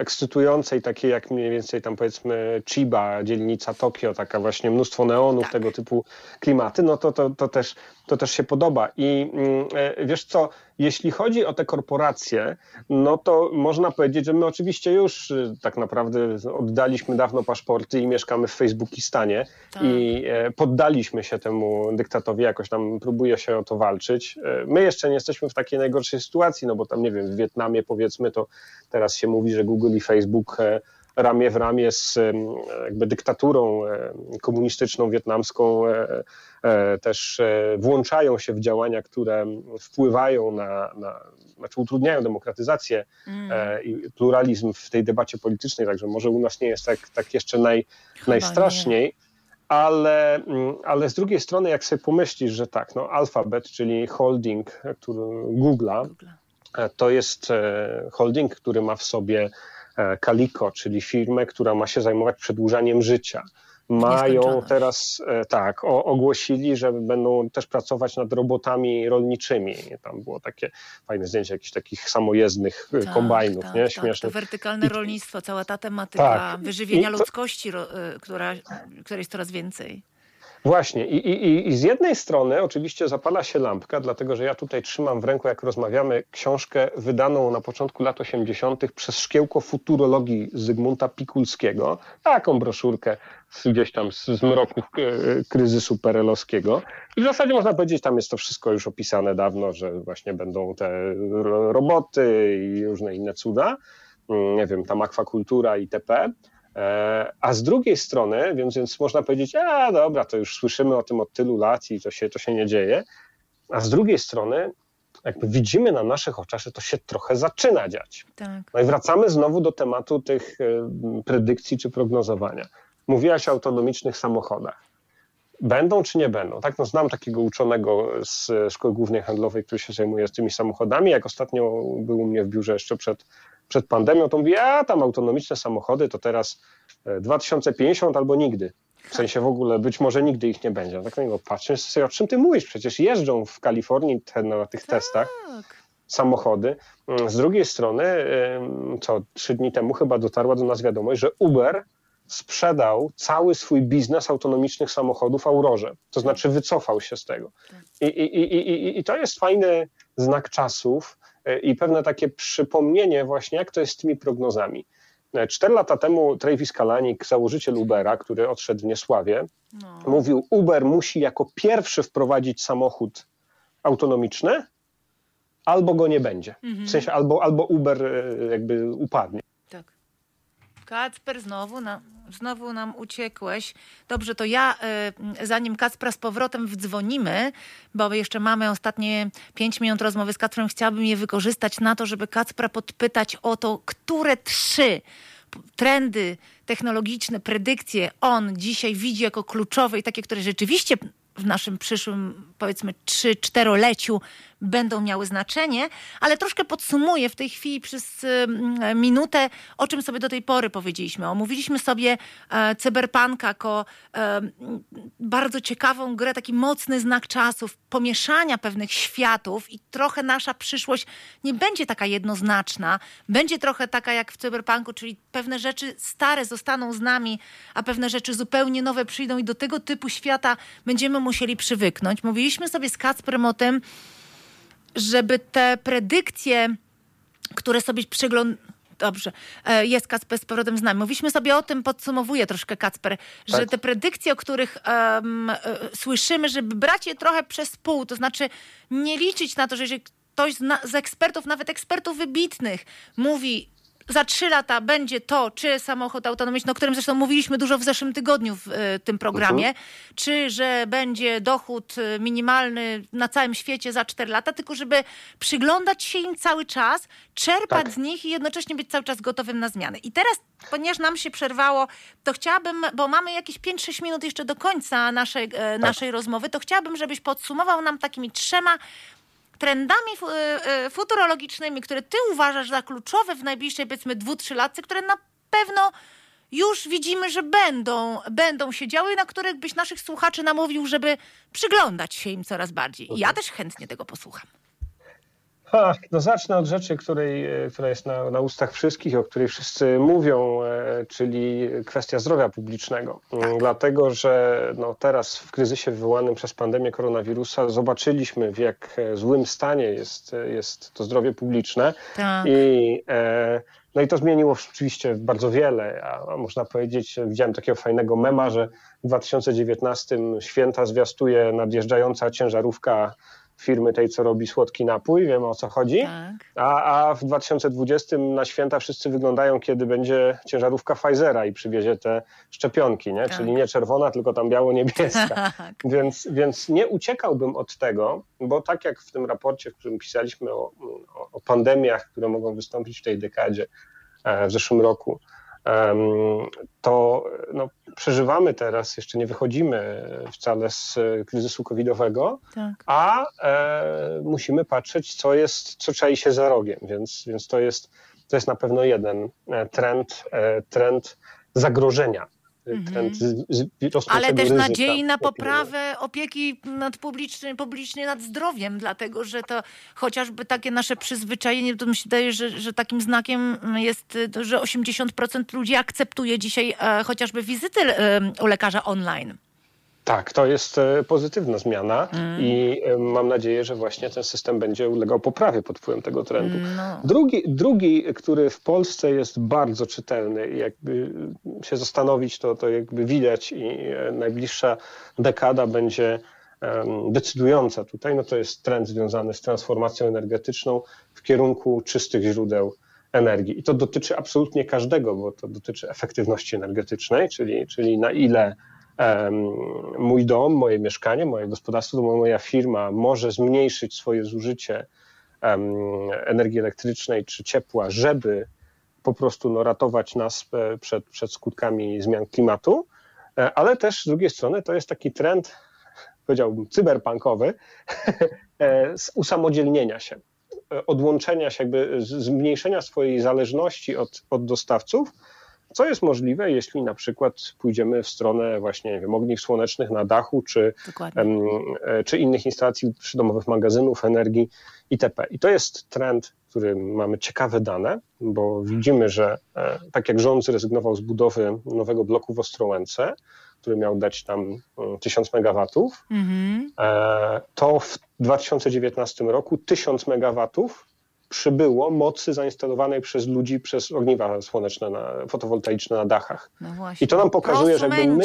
Speaker 3: ekscytującej, takiej jak mniej więcej tam powiedzmy Chiba, dzielnica Tokio, taka właśnie mnóstwo neonów, tak. tego typu klimaty, no to, to, to, też, to też się podoba. I mm, e, wiesz co, jeśli chodzi o te korporacje, no to można powiedzieć, że my oczywiście już y, tak naprawdę oddaliśmy dawno paszporty i mieszkamy w Facebookistanie tak. i e, poddaliśmy się temu dyktatowi, jakoś tam próbuje się o to walczyć. My jeszcze nie jesteśmy w takiej najgorszej sytuacji, no bo tam nie wiem, w Wietnamie powiedzmy to teraz się mówi, że Google i Facebook e, ramię w ramię z jakby dyktaturą e, komunistyczną wietnamską e, też włączają się w działania, które wpływają na, na znaczy utrudniają demokratyzację mm. i pluralizm w tej debacie politycznej, także może u nas nie jest tak, tak jeszcze naj, najstraszniej. Nie. Ale, mm, ale z drugiej strony, jak sobie pomyślisz, że tak, no Alphabet, czyli holding który, Google'a, Google. To jest e, holding, który ma w sobie Calico, czyli firmę, która ma się zajmować przedłużaniem życia mają teraz, e, tak, ogłosili, że będą też pracować nad robotami rolniczymi. Tam było takie fajne zdjęcie jakichś takich samojezdnych e, tak, kombajnów, tak, nie? Tak. Śmieszne.
Speaker 1: To wertykalne I, rolnictwo, cała ta tematyka tak, wyżywienia to, ludzkości, e, która, której jest coraz więcej.
Speaker 3: Właśnie I, i, i z jednej strony oczywiście zapala się lampka, dlatego że ja tutaj trzymam w ręku, jak rozmawiamy, książkę wydaną na początku lat 80. przez Szkiełko Futurologii Zygmunta Pikulskiego, taką broszurkę gdzieś tam z, z mroku e, kryzysu perelowskiego. I w zasadzie można powiedzieć, tam jest to wszystko już opisane dawno, że właśnie będą te roboty i różne inne cuda, mm, nie wiem, tam akwakultura itp., a z drugiej strony, więc, więc można powiedzieć, a dobra, to już słyszymy o tym od tylu lat i to się, to się nie dzieje. A z drugiej strony, jakby widzimy na naszych oczach, że to się trochę zaczyna dziać. Tak. No i wracamy znowu do tematu tych e, predykcji czy prognozowania. Mówiłaś o autonomicznych samochodach. Będą czy nie będą? Tak, no znam takiego uczonego z Szkoły Głównej Handlowej, który się zajmuje z tymi samochodami. Jak ostatnio był u mnie w biurze jeszcze przed przed pandemią, to mówi, a tam autonomiczne samochody to teraz 2050 e, albo nigdy. W sensie w ogóle być może nigdy ich nie będzie. Tak na niego patrzę, sobie, o czym ty mówisz? Przecież jeżdżą w Kalifornii te, na tych tak. testach samochody. Mm, z drugiej strony, co trzy dni temu chyba dotarła do nas wiadomość, że Uber sprzedał cały swój biznes autonomicznych samochodów Aurorze. To znaczy wycofał się z tego. Tak. I, i, i, i, i to jest fajny znak czasów, i pewne takie przypomnienie właśnie, jak to jest z tymi prognozami. Cztery lata temu Travis Kalanik, założyciel Ubera, który odszedł w niesławie, no. mówił, Uber musi jako pierwszy wprowadzić samochód autonomiczny, albo go nie będzie. Mhm. W sensie albo, albo Uber e, jakby upadnie.
Speaker 1: Kacper znowu na, znowu nam uciekłeś. Dobrze, to ja, y, zanim Kacpra z powrotem wdzwonimy, bo jeszcze mamy ostatnie pięć minut rozmowy z Kacprem, chciałabym je wykorzystać na to, żeby Kacpra podpytać o to, które trzy trendy technologiczne, predykcje on dzisiaj widzi jako kluczowe i takie, które rzeczywiście w naszym przyszłym, powiedzmy, 3-4-leciu będą miały znaczenie, ale troszkę podsumuję w tej chwili przez minutę, o czym sobie do tej pory powiedzieliśmy. Omówiliśmy sobie e, Cyberpunk jako e, bardzo ciekawą grę, taki mocny znak czasów, pomieszania pewnych światów i trochę nasza przyszłość nie będzie taka jednoznaczna, będzie trochę taka jak w Cyberpunku, czyli pewne rzeczy stare zostaną z nami, a pewne rzeczy zupełnie nowe przyjdą i do tego typu świata będziemy musieli przywyknąć. Mówiliśmy sobie z Kacprem o tym, żeby te predykcje, które sobie przegląd... Dobrze, e, jest Kacper z powrotem z nami. Mówiliśmy sobie o tym, podsumowuję troszkę Kacper, że tak. te predykcje, o których um, słyszymy, żeby brać je trochę przez pół, to znaczy nie liczyć na to, że jeżeli ktoś z, na, z ekspertów, nawet ekspertów wybitnych mówi za trzy lata będzie to, czy samochód autonomiczny, o którym zresztą mówiliśmy dużo w zeszłym tygodniu w y, tym programie, uh-huh. czy że będzie dochód y, minimalny na całym świecie za cztery lata, tylko żeby przyglądać się im cały czas, czerpać tak. z nich i jednocześnie być cały czas gotowym na zmiany. I teraz, ponieważ nam się przerwało, to chciałabym, bo mamy jakieś 5-6 minut jeszcze do końca naszej, e, tak. naszej rozmowy, to chciałabym, żebyś podsumował nam takimi trzema trendami y, y, futurologicznymi, które ty uważasz za kluczowe w najbliższej, powiedzmy, dwu, trzy latce, które na pewno już widzimy, że będą, będą się działy, na których byś naszych słuchaczy namówił, żeby przyglądać się im coraz bardziej. I ja też chętnie tego posłucham.
Speaker 3: Ha, no zacznę od rzeczy, której, e, która jest na, na ustach wszystkich, o której wszyscy mówią, e, czyli kwestia zdrowia publicznego. Mm, tak. Dlatego, że no teraz w kryzysie wywołanym przez pandemię koronawirusa zobaczyliśmy, w jak e, złym stanie jest, jest to zdrowie publiczne. Tak. I, no i to zmieniło oczywiście bardzo wiele. A można powiedzieć, widziałem takiego fajnego mema, że w 2019 święta zwiastuje nadjeżdżająca ciężarówka firmy tej, co robi słodki napój, wiemy o co chodzi. Tak. A, a w 2020 na święta wszyscy wyglądają, kiedy będzie ciężarówka Pfizera i przywiezie te szczepionki, nie? Tak. czyli nie czerwona, tylko tam biało-niebieska. Tak. Więc, więc nie uciekałbym od tego, bo tak jak w tym raporcie, w którym pisaliśmy o, o, pandemiach, które mogą wystąpić w tej dekadzie, e, w zeszłym roku, to no, przeżywamy teraz, jeszcze nie wychodzimy wcale z kryzysu covidowego, tak. a e, musimy patrzeć, co jest, co czai się za rogiem, więc, więc to jest to jest na pewno jeden trend, trend zagrożenia
Speaker 1: Mhm. Ale też nadziei na poprawę opieki nad publicznej, publicznej nad zdrowiem, dlatego że to chociażby takie nasze przyzwyczajenie, to mi się wydaje, że, że takim znakiem jest, że 80% ludzi akceptuje dzisiaj e, chociażby wizyty e, u lekarza online.
Speaker 3: Tak, to jest e, pozytywna zmiana mm. i e, mam nadzieję, że właśnie ten system będzie ulegał poprawie pod wpływem tego trendu. No. Drugi, drugi, który w Polsce jest bardzo czytelny i jakby się zastanowić, to, to jakby widać i e, najbliższa dekada będzie decydująca tutaj, no to jest trend związany z transformacją energetyczną w kierunku czystych źródeł energii. I to dotyczy absolutnie każdego, bo to dotyczy efektywności energetycznej, czyli, czyli na ile mój dom, moje mieszkanie, moje gospodarstwo, moja firma może zmniejszyć swoje zużycie energii elektrycznej czy ciepła, żeby po prostu no, ratować nas e, przed, przed skutkami zmian klimatu, e, ale też z drugiej strony to jest taki trend, powiedziałbym, cyberpunkowy, e, usamodzielnienia się, odłączenia się, jakby zmniejszenia swojej zależności od, od dostawców, co jest możliwe, jeśli na przykład pójdziemy w stronę właśnie nie wiem, ogniw słonecznych na dachu, czy, e, czy innych instalacji przydomowych magazynów energii itp. I to jest trend, który mamy ciekawe dane, bo widzimy, że e, tak jak rząd zrezygnował z budowy nowego bloku w Ostrołęce, który miał dać tam 1000 mm, megawatów, mm -hmm. to w 2019 roku 1000 megawatów przybyło mocy zainstalowanej przez ludzi przez ogniwa słoneczne, na, fotowoltaiczne na dachach. No I to nam pokazuje, że my,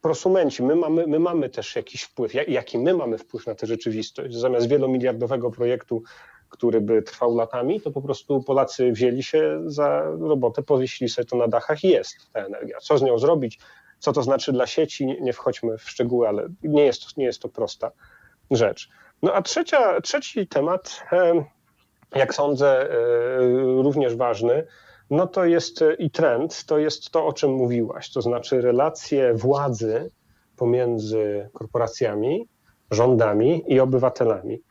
Speaker 3: prosumenci, my mamy, my mamy też jakiś wpływ. Jaki my mamy wpływ na tę rzeczywistość? Zamiast wielomiliardowego projektu, który by trwał latami, to po prostu Polacy wzięli się za robotę, powiesili sobie to na dachach i jest ta energia. Co z nią zrobić? Co to znaczy dla sieci? Nie wchodźmy w szczegóły, ale nie jest, nie jest to prosta rzecz. No a trzecia, trzeci temat jak sądzę, e, również ważny, no to jest e, i trend, to jest to, o czym mówiłaś, to znaczy relacje władzy pomiędzy korporacjami, rządami i obywatelami.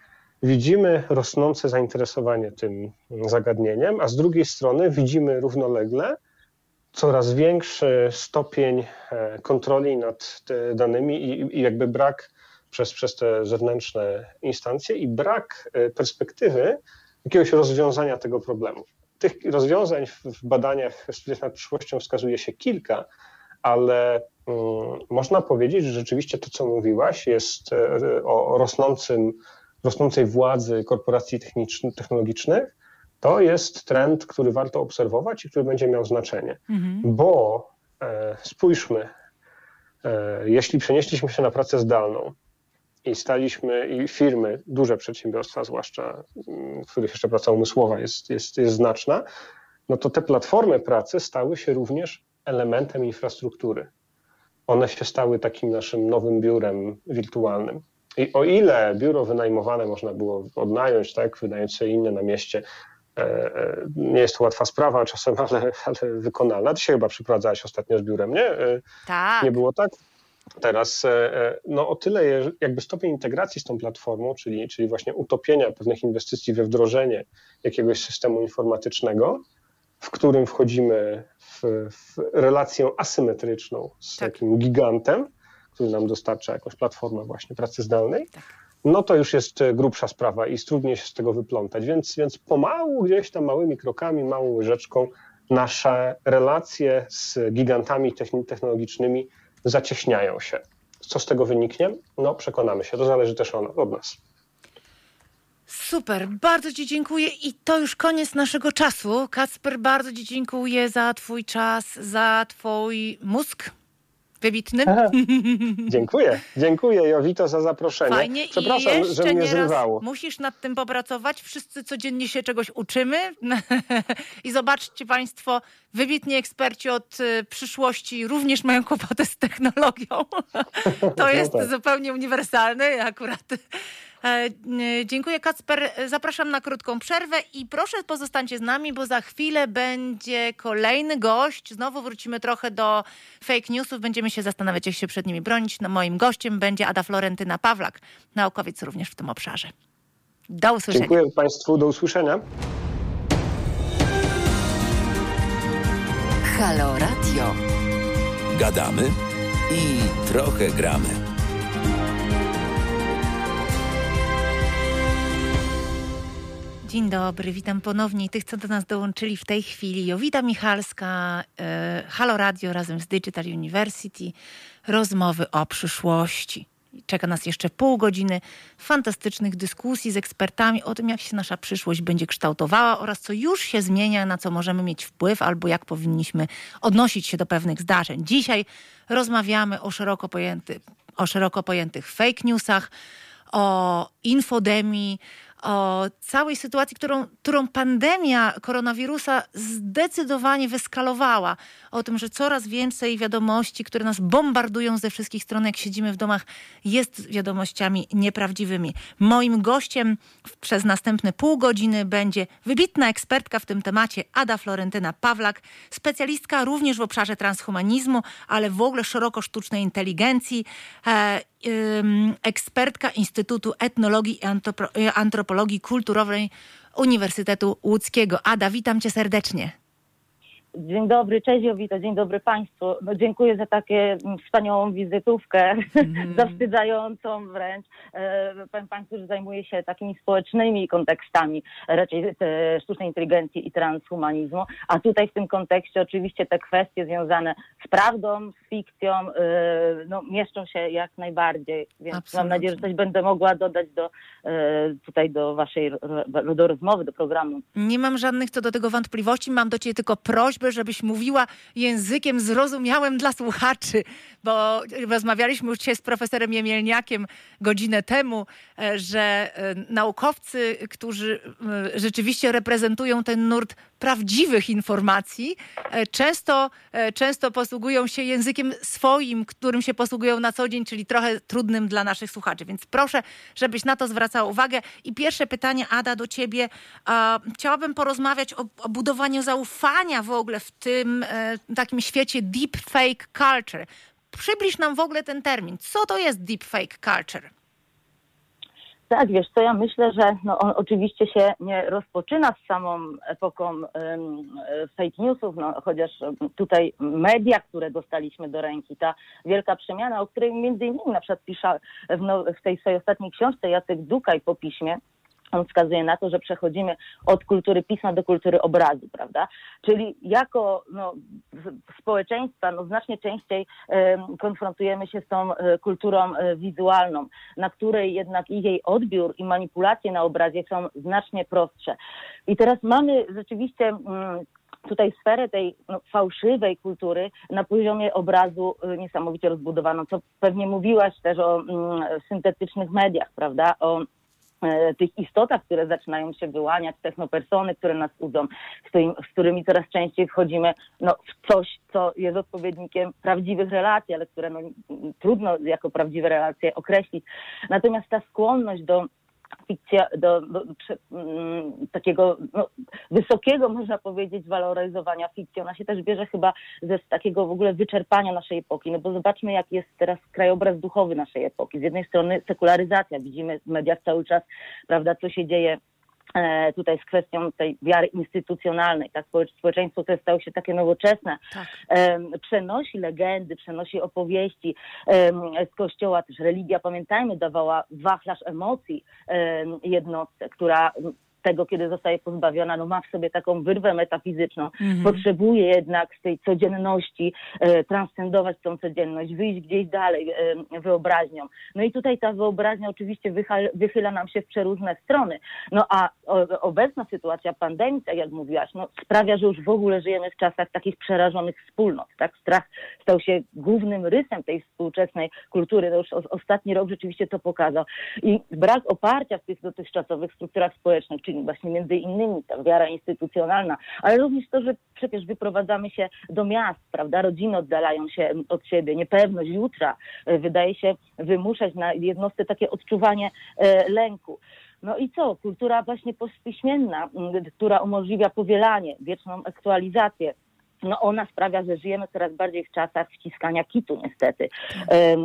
Speaker 3: Widzimy rosnące zainteresowanie tym zagadnieniem, a z drugiej strony widzimy równolegle coraz większy stopień e, kontroli nad danymi i, i jakby brak przez, przez te zewnętrzne instancje i brak perspektywy jakiegoś rozwiązania tego problemu. Tych rozwiązań w badaniach studiach nad przyszłością wskazuje się kilka, ale um, można powiedzieć, że rzeczywiście to, co mówiłaś, jest e, o rosnącym, rosnącej władzy korporacji technologicznych, to jest trend, który warto obserwować i który będzie miał znaczenie. Mhm. Bo e, spójrzmy, e, jeśli przenieśliśmy się na pracę zdalną, i staliśmy, i firmy, duże przedsiębiorstwa, zwłaszcza mm, w których jeszcze praca umysłowa jest, jest, jest znaczna, no to te platformy pracy stały się również elementem infrastruktury. One się stały takim naszym nowym biurem wirtualnym. I o ile biuro wynajmowane można było odnająć, tak, wynająć sobie inne na mieście, e, e, nie jest to łatwa sprawa czasem, ale, ale wykonalna. Ty się chyba przyprowadzałaś ostatnio z biurem, nie? E,
Speaker 1: tak.
Speaker 3: Nie było tak? Teraz e, e, no o tyle jakby stopień integracji z tą platformą, czyli, czyli właśnie utopienia pewnych inwestycji we wdrożenie jakiegoś systemu informatycznego, w którym wchodzimy w, w relację asymetryczną z tak. takim gigantem, który nam dostarcza jakąś platformę właśnie pracy zdalnej, tak. no to już jest grubsza sprawa i trudniej się z tego wyplątać. Więc, więc pomału gdzieś tam małymi krokami, małą łyżeczką nasze relacje z gigantami technologicznymi zacieśniają się. Co z tego wyniknie? No, przekonamy się. To zależy też od nas.
Speaker 1: Super, bardzo Ci dziękuję i to już koniec naszego czasu. Kasper, bardzo Ci dziękuję za Twój czas, za Twój mózg, wybitnym.
Speaker 3: dziękuję, dziękuję Jowito za zaproszenie. Fajnie Przepraszam,
Speaker 1: I
Speaker 3: że mnie zrywało.
Speaker 1: Musisz nad tym popracować. Wszyscy codziennie się czegoś uczymy. I zobaczcie Państwo, wybitni eksperci od y, przyszłości również mają kłopoty z technologią. to no jest no tak. zupełnie uniwersalne. Akurat dziękuję Kacper. Zapraszam na krótką przerwę i proszę pozostańcie z nami, bo za chwilę będzie kolejny gość. Znowu wrócimy trochę do fake newsów. Będziemy się zastanawiać, jak się przed nimi bronić. No, moim gościem będzie Ada Florentyna Pawlak, naukowiec również w tym obszarze. Do usłyszenia.
Speaker 3: Dziękuję Państwu. Do usłyszenia.
Speaker 4: Halo Radio.
Speaker 5: Gadamy i trochę gramy.
Speaker 1: Dzień dobry, witam ponownie tych, co do nas dołączyli w tej chwili. Jowita Michalska, e, Halo Radio razem z Digital University. Rozmowy o przyszłości. Czeka nas jeszcze pół godziny fantastycznych dyskusji z ekspertami o tym, jak się nasza przyszłość będzie kształtowała oraz co już się zmienia, na co możemy mieć wpływ albo jak powinniśmy odnosić się do pewnych zdarzeń. Dzisiaj rozmawiamy o szeroko, pojęty, o szeroko pojętych fake newsach, o infodemii, o całej sytuacji, którą, którą pandemia koronawirusa zdecydowanie wyskalowała. O tym, że coraz więcej wiadomości, które nas bombardują ze wszystkich stron, jak siedzimy w domach, jest wiadomościami nieprawdziwymi. Moim gościem przez następne pół godziny będzie wybitna ekspertka w tym temacie Ada Florentyna Pawlak, specjalistka również w obszarze transhumanizmu, ale w ogóle szeroko sztucznej inteligencji. E, ekspertka Instytutu Etnologii i Antropologii Kulturowej Uniwersytetu Łódzkiego. Ada, witam cię serdecznie.
Speaker 6: Dzień dobry, cześć Jowito, dzień dobry Państwu. No, dziękuję za takie mm, wspaniałą wizytówkę, mm. zawstydzającą wręcz. E, powiem Państwu, że zajmuję się takimi społecznymi kontekstami raczej sztucznej inteligencji i transhumanizmu, a tutaj w tym kontekście oczywiście te kwestie związane z prawdą, z fikcją e, no, mieszczą się jak najbardziej, więc Absolutnie. mam nadzieję, że coś będę mogła dodać do, e, tutaj do Waszej do rozmowy, do programu.
Speaker 1: Nie mam żadnych co do tego wątpliwości, mam do Ciebie tylko prośbę, prośbę, żebyś mówiła językiem zrozumiałym dla słuchaczy, bo rozmawialiśmy już dzisiaj z profesorem Jemielniakiem godzinę temu, e, że e, naukowcy, którzy rzeczywiście reprezentują ten nurt prawdziwych informacji, często, często posługują się językiem swoim, którym się posługują na co dzień, czyli trochę trudnym dla naszych słuchaczy. Więc proszę, żebyś na to zwracała uwagę. I pierwsze pytanie, Ada, do ciebie. Chciałabym porozmawiać o, o budowaniu zaufania w ogóle w tym e, takim świecie deepfake culture. Przybliż nam w ogóle ten termin. Co to jest deepfake culture?
Speaker 6: Tak, wiesz co, ja myślę, że no, on oczywiście się nie rozpoczyna z samą epoką um, fake newsów, no, chociaż tutaj media, które dostaliśmy do ręki, ta wielka przemiana, o której między innymi na przykład pisze w, no, w tej swojej ostatniej książce Jacek Dukaj po piśmie, on wskazuje na to, że przechodzimy od kultury pisma do kultury obrazu, prawda? Czyli jako no, społeczeństwa no, znacznie częściej konfrontujemy się z tą e, kulturą e, wizualną, na której jednak i jej odbiór i manipulacje na obrazie są znacznie prostsze. I teraz mamy rzeczywiście mm, tutaj sferę tej no, fałszywej kultury na poziomie obrazu e, niesamowicie rozbudowaną, co pewnie mówiłaś też o mm, syntetycznych mediach, prawda? O E, tych istotach, które zaczynają się wyłaniać, technopersony, które nas udzą, z, z którymi coraz częściej wchodzimy no, w coś, co jest odpowiednikiem prawdziwych relacji, ale które no, trudno jako prawdziwe relacje określić. Natomiast ta skłonność do fikcja, do, do, mm, takiego no, wysokiego, można powiedzieć, waloryzowania fikcji. Ona się też bierze chyba ze takiego w ogóle wyczerpania naszej epoki. No bo zobaczmy, jak jest teraz krajobraz duchowy naszej epoki. Z jednej strony sekularyzacja, widzimy w mediach cały czas, prawda, co się dzieje tutaj z kwestią tej wiary instytucjonalnej, tak, społeczeństwo, które stało się takie nowoczesne, tak. przenosi legendy, przenosi opowieści z kościoła, też religia, pamiętajmy, dawała wachlarz emocji jednostce, która tego, kiedy zostaje pozbawiona, no ma w sobie taką wyrwę metafizyczną, mhm. potrzebuje jednak z tej codzienności e, transcendować tą codzienność, wyjść gdzieś dalej e, wyobraźnią. No i tutaj ta wyobraźnia oczywiście wychyla, wychyla nam się w przeróżne strony. No a o, obecna sytuacja pandemii, tak jak mówiłaś, no, sprawia, że już w ogóle żyjemy w czasach takich przerażonych wspólnot. Tak? Strach stał się głównym rysem tej współczesnej kultury. No już o, ostatni rok rzeczywiście to pokazał. I brak oparcia w tych dotychczasowych strukturach społecznych, czyli właśnie między innymi ta wiara instytucjonalna, ale również to, że przecież wyprowadzamy się do miast, prawda, rodziny oddalają się od siebie, niepewność jutra e, wydaje się wymuszać na jednostce takie odczuwanie e, lęku. No i co? Kultura właśnie postpiśmienna, która umożliwia powielanie, wieczną aktualizację no ona sprawia, że żyjemy coraz bardziej w czasach wciskania kitu niestety.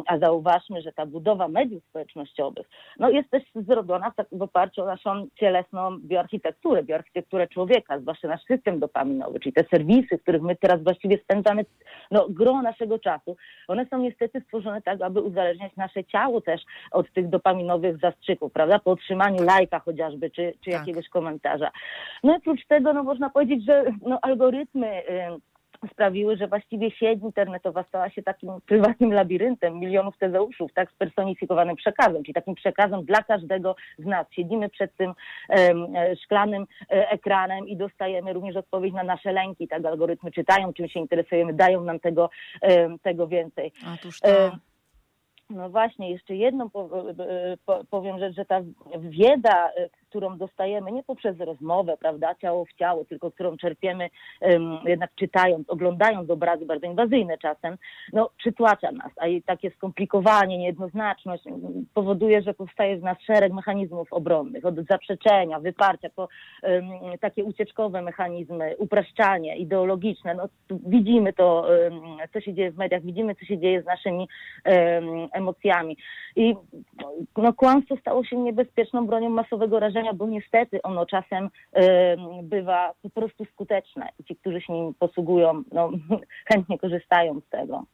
Speaker 6: A zauważmy, że ta budowa mediów społecznościowych no jest też zrobiona w, tak, w oparciu o naszą cielesną bioarchitekturę, bioarchitekturę człowieka, zwłaszcza nasz system dopaminowy, czyli te serwisy, w których my teraz właściwie spędzamy no, gro naszego czasu. One są niestety stworzone tak, aby uzależniać nasze ciało też od tych dopaminowych zastrzyków, prawda? Po otrzymaniu lajka chociażby, czy, czy tak. jakiegoś komentarza. No i oprócz tego, no można powiedzieć, że no, algorytmy sprawiły, że właściwie sieć internetowa stała się takim prywatnym labiryntem milionów tezeuszów, tak, spersonifikowanym przekazem, czyli takim przekazem dla każdego z nas. Siedzimy przed tym um, szklanym e, ekranem i dostajemy również odpowiedź na nasze lęki, tak, algorytmy czytają, czym się interesujemy, dają nam tego, um, tego więcej.
Speaker 1: Otóż to.
Speaker 6: No właśnie, jeszcze jedną powiem rzecz, że ta wiedza, którą dostajemy nie poprzez rozmowę, prawda, ciało w ciało, tylko którą czerpiemy um, jednak czytając, oglądając obrazy bardzo inwazyjne czasem, no przytłacza nas, a i takie skomplikowanie, niejednoznaczność powoduje, że powstaje w nas szereg mechanizmów obronnych, od zaprzeczenia, wyparcia, po um, takie ucieczkowe mechanizmy, upraszczanie ideologiczne, no widzimy to, um, co się dzieje w mediach, widzimy, co się dzieje z naszymi emocjami. I no, kłamstwo stało się niebezpieczną bronią masowego rażenia bo niestety ono czasem bywa po prostu skuteczne i ci, którzy się nim posługują, no, chętnie korzystają z tego.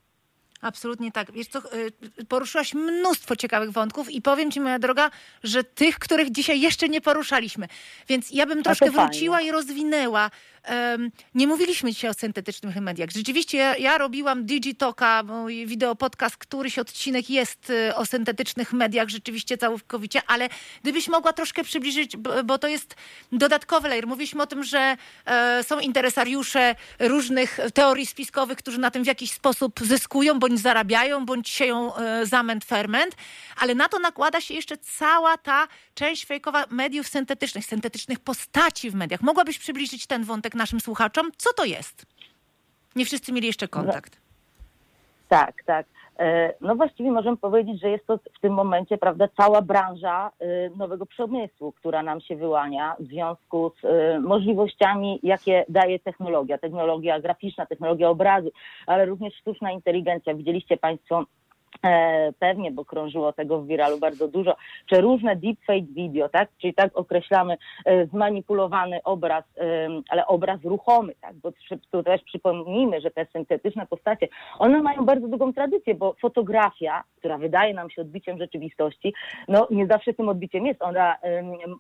Speaker 1: Absolutnie tak. Wiesz co, y, poruszyłaś mnóstwo ciekawych wątków i powiem ci, moja droga, że tych, których dzisiaj jeszcze nie poruszaliśmy. Więc ja bym troszkę wróciła i rozwinęła Um, nie mówiliśmy dzisiaj o syntetycznych mediach. Rzeczywiście ja, ja robiłam Digitoka, mój wideo podcast, któryś odcinek jest y, o syntetycznych mediach, rzeczywiście całkowicie, ale gdybyś mogła troszkę przybliżyć, bo, bo to jest dodatkowy layer. Mówiliśmy o tym, że e, są interesariusze różnych teorii spiskowych, którzy na tym w jakiś sposób zyskują, bądź zarabiają, bądź sieją e, zamęt, ferment, ale na to nakłada się jeszcze cała ta część fejkowa mediów syntetycznych, syntetycznych postaci w mediach. Mogłabyś przybliżyć ten wątek naszym słuchaczom, co to jest? Nie wszyscy mieli jeszcze kontakt.
Speaker 6: Tak, tak. E, no właściwie możemy powiedzieć, że jest to w tym momencie, prawda, cała branża e, nowego przemysłu, która nam się wyłania w związku z e, możliwościami, jakie daje technologia. Technologia graficzna, technologia obrazu, ale również sztuczna inteligencja. Widzieliście Państwo pewnie, bo krążyło tego w viralu bardzo dużo, czy różne deepfake video, tak? Czyli tak określamy e, zmanipulowany obraz, e, ale obraz ruchomy, tak? Bo tu też przypomnijmy, że te syntetyczne postacie, one mają bardzo długą tradycję, bo fotografia, która wydaje nam się odbiciem rzeczywistości, no nie zawsze tym odbiciem jest. Ona,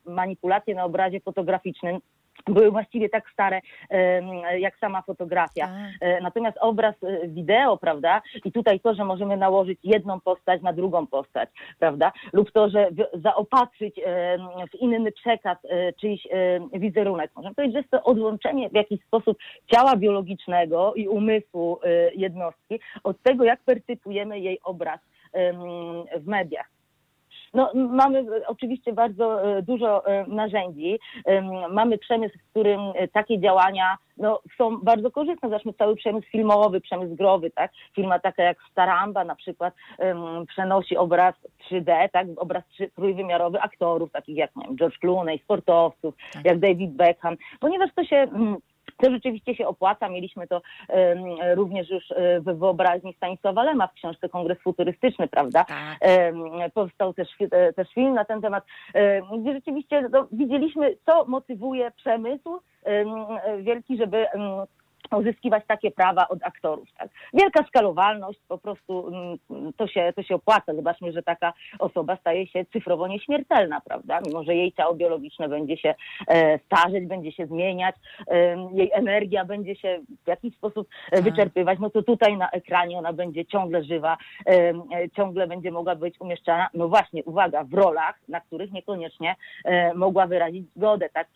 Speaker 6: manipulacje na obrazie fotograficznym były właściwie tak stare jak sama fotografia. Tak. E, natomiast obraz e, wideo, prawda, i tutaj to, że możemy nałożyć jedną postać na drugą postać, prawda, lub to, że zaopatrzyć w inny przekaz e, czyjś wizerunek. Możemy powiedzieć, że jest to odłączenie w jakiś sposób ciała biologicznego i umysłu jednostki od tego, jak percypujemy jej obraz w mediach. No, mamy oczywiście bardzo e, dużo e, narzędzi. Mamy przemysł, w którym e, takie działania no, są bardzo korzystne. Zresztą cały przemysł filmowy, przemysł growy, tak? Firma taka jak Staramba na przykład um, przenosi obraz 3D, tak? Obraz trójwymiarowy aktorów, takich jak nie wiem, George Clooney, sportowców, tak. jak David Beckham, ponieważ to się um, to rzeczywiście się opłaca. Mieliśmy to również już e, w wyobraźni Stanisława Lema w książce Kongres Futurystyczny, prawda? Tak. Powstał też, e, też film na ten temat, gdzie rzeczywiście no, widzieliśmy, co motywuje przemysł wielki, żeby uzyskiwać takie prawa od aktorów. Tak? Wielka skalowalność, po prostu mm, to się, to się opłaca. Zobaczmy, że taka osoba staje się cyfrowo nieśmiertelna, prawda? Mimo, że jej ciało biologiczne będzie się e, starzeć, będzie się zmieniać, jej energia będzie się w jakiś sposób e, tak. wyczerpywać, no to tutaj na ekranie ona będzie ciągle żywa, e, ciągle będzie mogła być umieszczana, no właśnie, uwaga, w rolach, na których niekoniecznie mogła wyrazić zgodę, tak?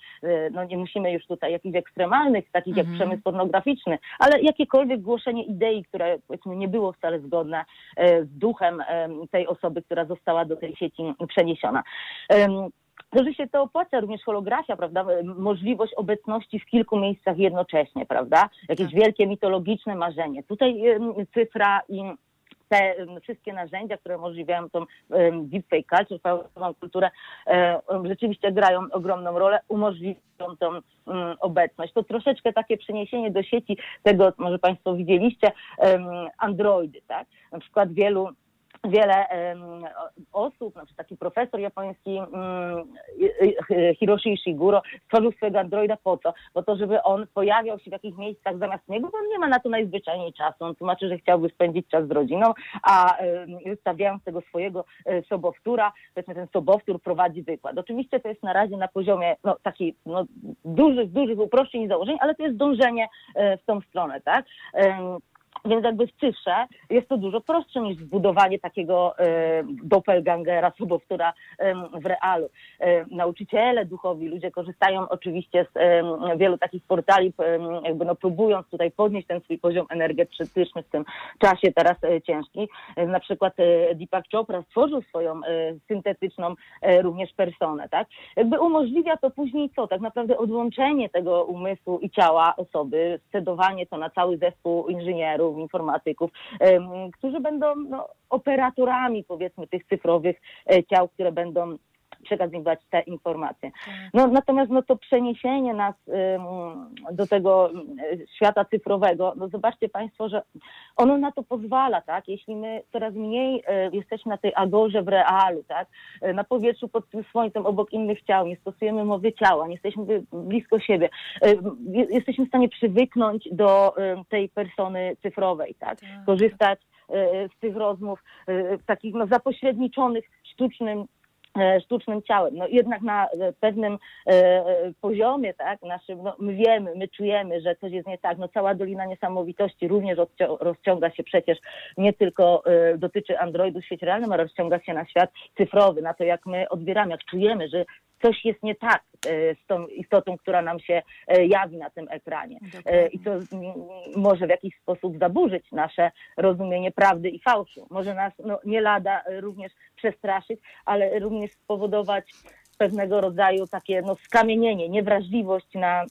Speaker 6: no nie musimy już tutaj jakichś ekstremalnych, takich jak mhm. przemysł pornograficzny, pornograficzny, ale jakiekolwiek głoszenie idei, które powiedzmy nie było wcale zgodne e, z duchem e, tej osoby, która została do tej sieci przeniesiona. To, że się to opłaca, również holografia, prawda? Możliwość obecności w kilku miejscach jednocześnie, prawda? Jakieś tak. wielkie mitologiczne marzenie. Tutaj cyfra i te wszystkie narzędzia, które umożliwiają tą deepfake culture, fałszową kulturę, um, rzeczywiście grają ogromną rolę, umożliwiają tą obecność. To troszeczkę takie przeniesienie do sieci tego, może Państwo widzieliście, Androidy, tak? Na przykład wielu wiele osób, na przykład taki profesor japoński um, Hiroshi Ishiguro stworzył swojego androida po co? Po to, żeby on pojawiał się w jakichś miejscach zamiast niego, bo on nie ma na to najzwyczajniej czasu. On tłumaczy, że chciałby spędzić czas z rodziną, a um, stawiając tego swojego um, sobowtóra, powiedzmy ten sobowtór prowadzi wykład. Oczywiście to jest na razie na poziomie no, takich no, dużych, dużych uproszczeń i założeń, ale to jest dążenie um, w tą stronę, tak? Więc jakby w cyfrze jest to dużo prostsze niż zbudowanie takiego e, doppelgangera, sobowtóra e, w realu. E, nauczyciele duchowi, ludzie korzystają oczywiście z e, wielu takich portali, jakby no próbując tutaj podnieść ten swój poziom energetyczny w tym czasie teraz e, ciężki. E, na przykład e, Deepak Chopra stworzył swoją syntetyczną również personę, tak? Jakby umożliwia to później co? Tak naprawdę odłączenie tego umysłu i ciała osoby, scedowanie to na cały zespół inżynierów, informatyków, którzy będą no, operatorami powiedzmy tych cyfrowych e, ciał, które będą przekazywać te informacje. Tak. No, natomiast no, to przeniesienie nas do tego świata cyfrowego, no zobaczcie Państwo, że ono na to pozwala, tak? Jeśli my coraz mniej e, jesteśmy na tej agorze w realu, tak? E, na powietrzu pod tym słońcem obok innych ciał, nie stosujemy mowy ciała, nie jesteśmy blisko siebie, jesteśmy w stanie przywyknąć do tej persony cyfrowej, tak? tak. Korzystać z tych rozmów takich no, zapośredniczonych sztucznym sztucznym ciałem. No jednak na e, pewnym e, poziomie, tak, naszym, no, my wiemy, my czujemy, że coś jest nie tak. No cała Dolina Niesamowitości również rozciąga się przecież nie tylko dotyczy Androidu w świecie realnym, ale rozciąga się na świat cyfrowy, na to jak my odbieramy, jak czujemy, że coś jest nie tak e, z tą istotą, która nam się e, jawi na tym ekranie. E, Dokładnie. I to może w jakiś sposób zaburzyć nasze rozumienie prawdy i fałszu. Może nas no, nie lada również przestraszyć, ale również spowodować pewnego rodzaju takie no, skamienienie, niewrażliwość na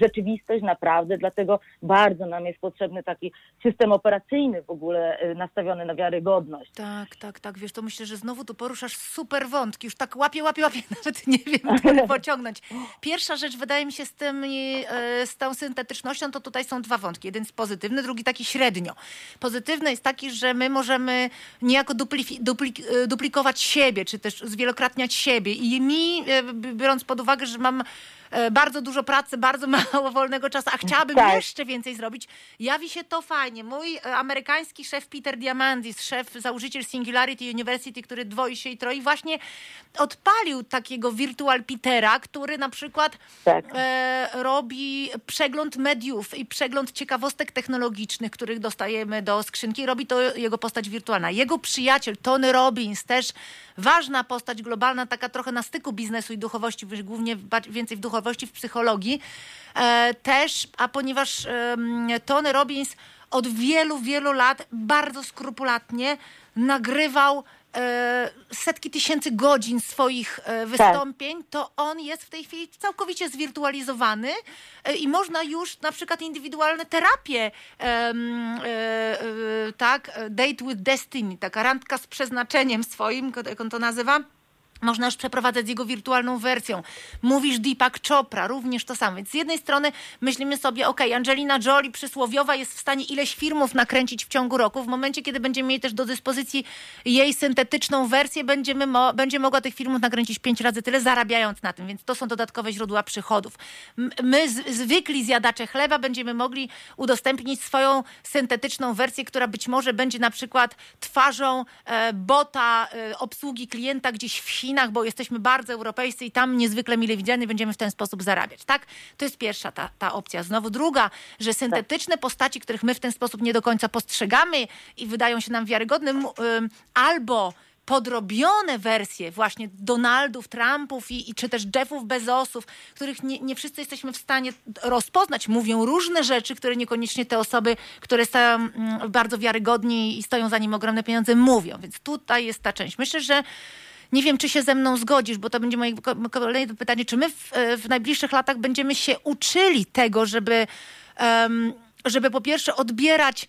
Speaker 6: rzeczywistość naprawdę, dlatego bardzo nam jest potrzebny taki system operacyjny w ogóle e, nastawiony na wiarygodność.
Speaker 1: Tak, tak, tak, wiesz, to myślę, że znowu tu poruszasz super wątki, już tak łapie, łapie, łapie, nawet nie wiem, który pociągnąć. Pierwsza rzecz, wydaje mi się, z, tym, e, z tą syntetycznością, to tutaj są dwa wątki. Jeden jest pozytywny, drugi taki średnio. Pozytywny jest taki, że my możemy niejako dupli, dupli, e, duplikować siebie, czy też zwielokrotniać siebie i mi, biorąc pod uwagę, że mam E, bardzo dużo pracy, bardzo mało wolnego czasu, a chciałabym tak. jeszcze więcej zrobić. Jawi się to fajnie. Mój e, amerykański szef Peter Diamandis, szef, założyciel Singularity University, który dwoi się i troi, właśnie odpalił takiego Virtual Petera, który na przykład tak. e, robi przegląd mediów i przegląd ciekawostek technologicznych, których dostajemy do skrzynki. Robi to jego postać wirtualna. Jego przyjaciel Tony Robbins, też ważna postać globalna, taka trochę na styku biznesu i duchowości, głównie więcej w duchowości, w psychologii. E, też, a ponieważ Tony Robbins od wielu, wielu lat bardzo skrupulatnie nagrywał E, setki tysięcy godzin swoich e, tak. wystąpień, tak. to on jest w tej chwili całkowicie zwirtualizowany e, i można już na przykład indywidualne terapie, tak, date with destiny, taka randka z przeznaczeniem swoim, jak on to nazywa, można już przeprowadzać jego wirtualną wersją. Mówisz Deepak Chopra, również to samo. Więc z jednej strony myślimy sobie, ok, Angelina Jolie przysłowiowa jest w stanie ileś filmów nakręcić w ciągu roku. W momencie, kiedy będziemy mieli też do dyspozycji jej syntetyczną wersję, będziemy mo będzie mogła tych filmów nakręcić pięć razy tyle, zarabiając na tym. Więc to są dodatkowe źródła przychodów. My, zwykli zjadacze chleba, będziemy mogli udostępnić swoją syntetyczną wersję, która być może będzie na przykład twarzą e, bota e, obsługi klienta gdzieś w Chinach, Chinach, bo jesteśmy bardzo europejscy i tam niezwykle mile widziani, będziemy w ten sposób zarabiać, tak? To jest pierwsza ta, ta opcja. Znowu druga, że syntetyczne postaci, których my w ten sposób nie do końca postrzegamy i wydają się nam wiarygodne, albo podrobione wersje właśnie Donaldów, Trumpów i, i, czy też Jeffów Bezosów, których nie, nie, wszyscy jesteśmy w stanie rozpoznać. Mówią różne rzeczy, które niekoniecznie te osoby, które są bardzo wiarygodni i stoją za nim ogromne pieniądze, mówią. Więc tutaj jest ta część. Myślę, że nie wiem, czy się ze mną zgodzisz, bo to będzie moje kolejne pytanie. Czy my w, w najbliższych latach będziemy się uczyli tego, żeby, żeby po pierwsze odbierać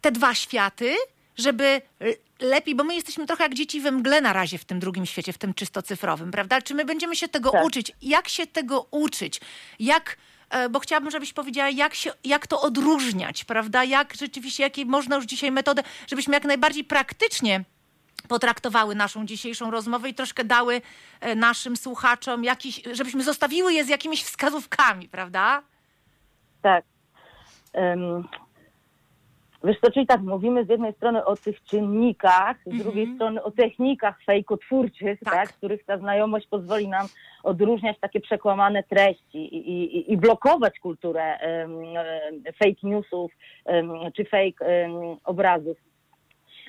Speaker 1: te dwa światy, żeby lepiej, bo my jesteśmy trochę jak dzieci we mgle na razie w tym drugim świecie, w tym czysto cyfrowym, prawda? Czy my będziemy się tego
Speaker 6: Tak.
Speaker 1: uczyć? Jak się tego uczyć? Jak, e, bo chciałabym, żebyś powiedziała, jak, się, jak to odróżniać, prawda? Jak rzeczywiście, jakie można już dzisiaj metodę, żebyśmy jak najbardziej praktycznie potraktowały naszą dzisiejszą rozmowę i troszkę dały e, naszym słuchaczom jakiś, żebyśmy zostawiły je z jakimiś wskazówkami, prawda?
Speaker 6: Tak. Em, Wiesz co, czyli tak, mówimy z jednej strony o tych czynnikach, z drugiej strony o technikach fejkotwórczych,
Speaker 1: Tak.
Speaker 6: tak. których ta znajomość pozwoli nam odróżniać takie przekłamane treści i, i, i blokować kulturę em, fake newsów em, czy fake obrazów.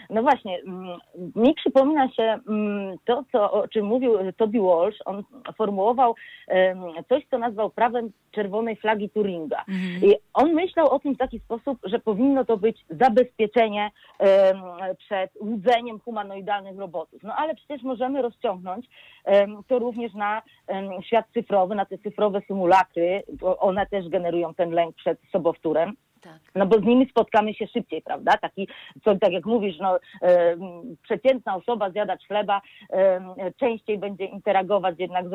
Speaker 6: No właśnie, mm, mi przypomina się mm, to, co, o czym mówił Toby Walsh. On formułował coś, co nazwał prawem czerwonej flagi Turinga. I on myślał o tym w taki sposób, że powinno to być zabezpieczenie przed łudzeniem humanoidalnych robotów. No ale przecież możemy rozciągnąć to również na świat cyfrowy, na te cyfrowe symulakry, bo one też generują ten lęk przed sobowtórem.
Speaker 1: Tak.
Speaker 6: No bo z nimi spotkamy się szybciej, prawda? Taki, co, tak jak mówisz, no, em, przeciętna osoba, zjadacz chleba, em, częściej będzie interagować jednak z,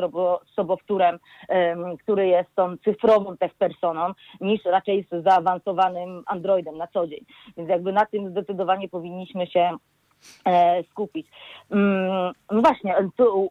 Speaker 6: z sobowtórem, em, który jest tą cyfrową tech personą, niż raczej z zaawansowanym androidem na co dzień. Więc jakby na tym zdecydowanie powinniśmy się e, skupić. Mm, no właśnie,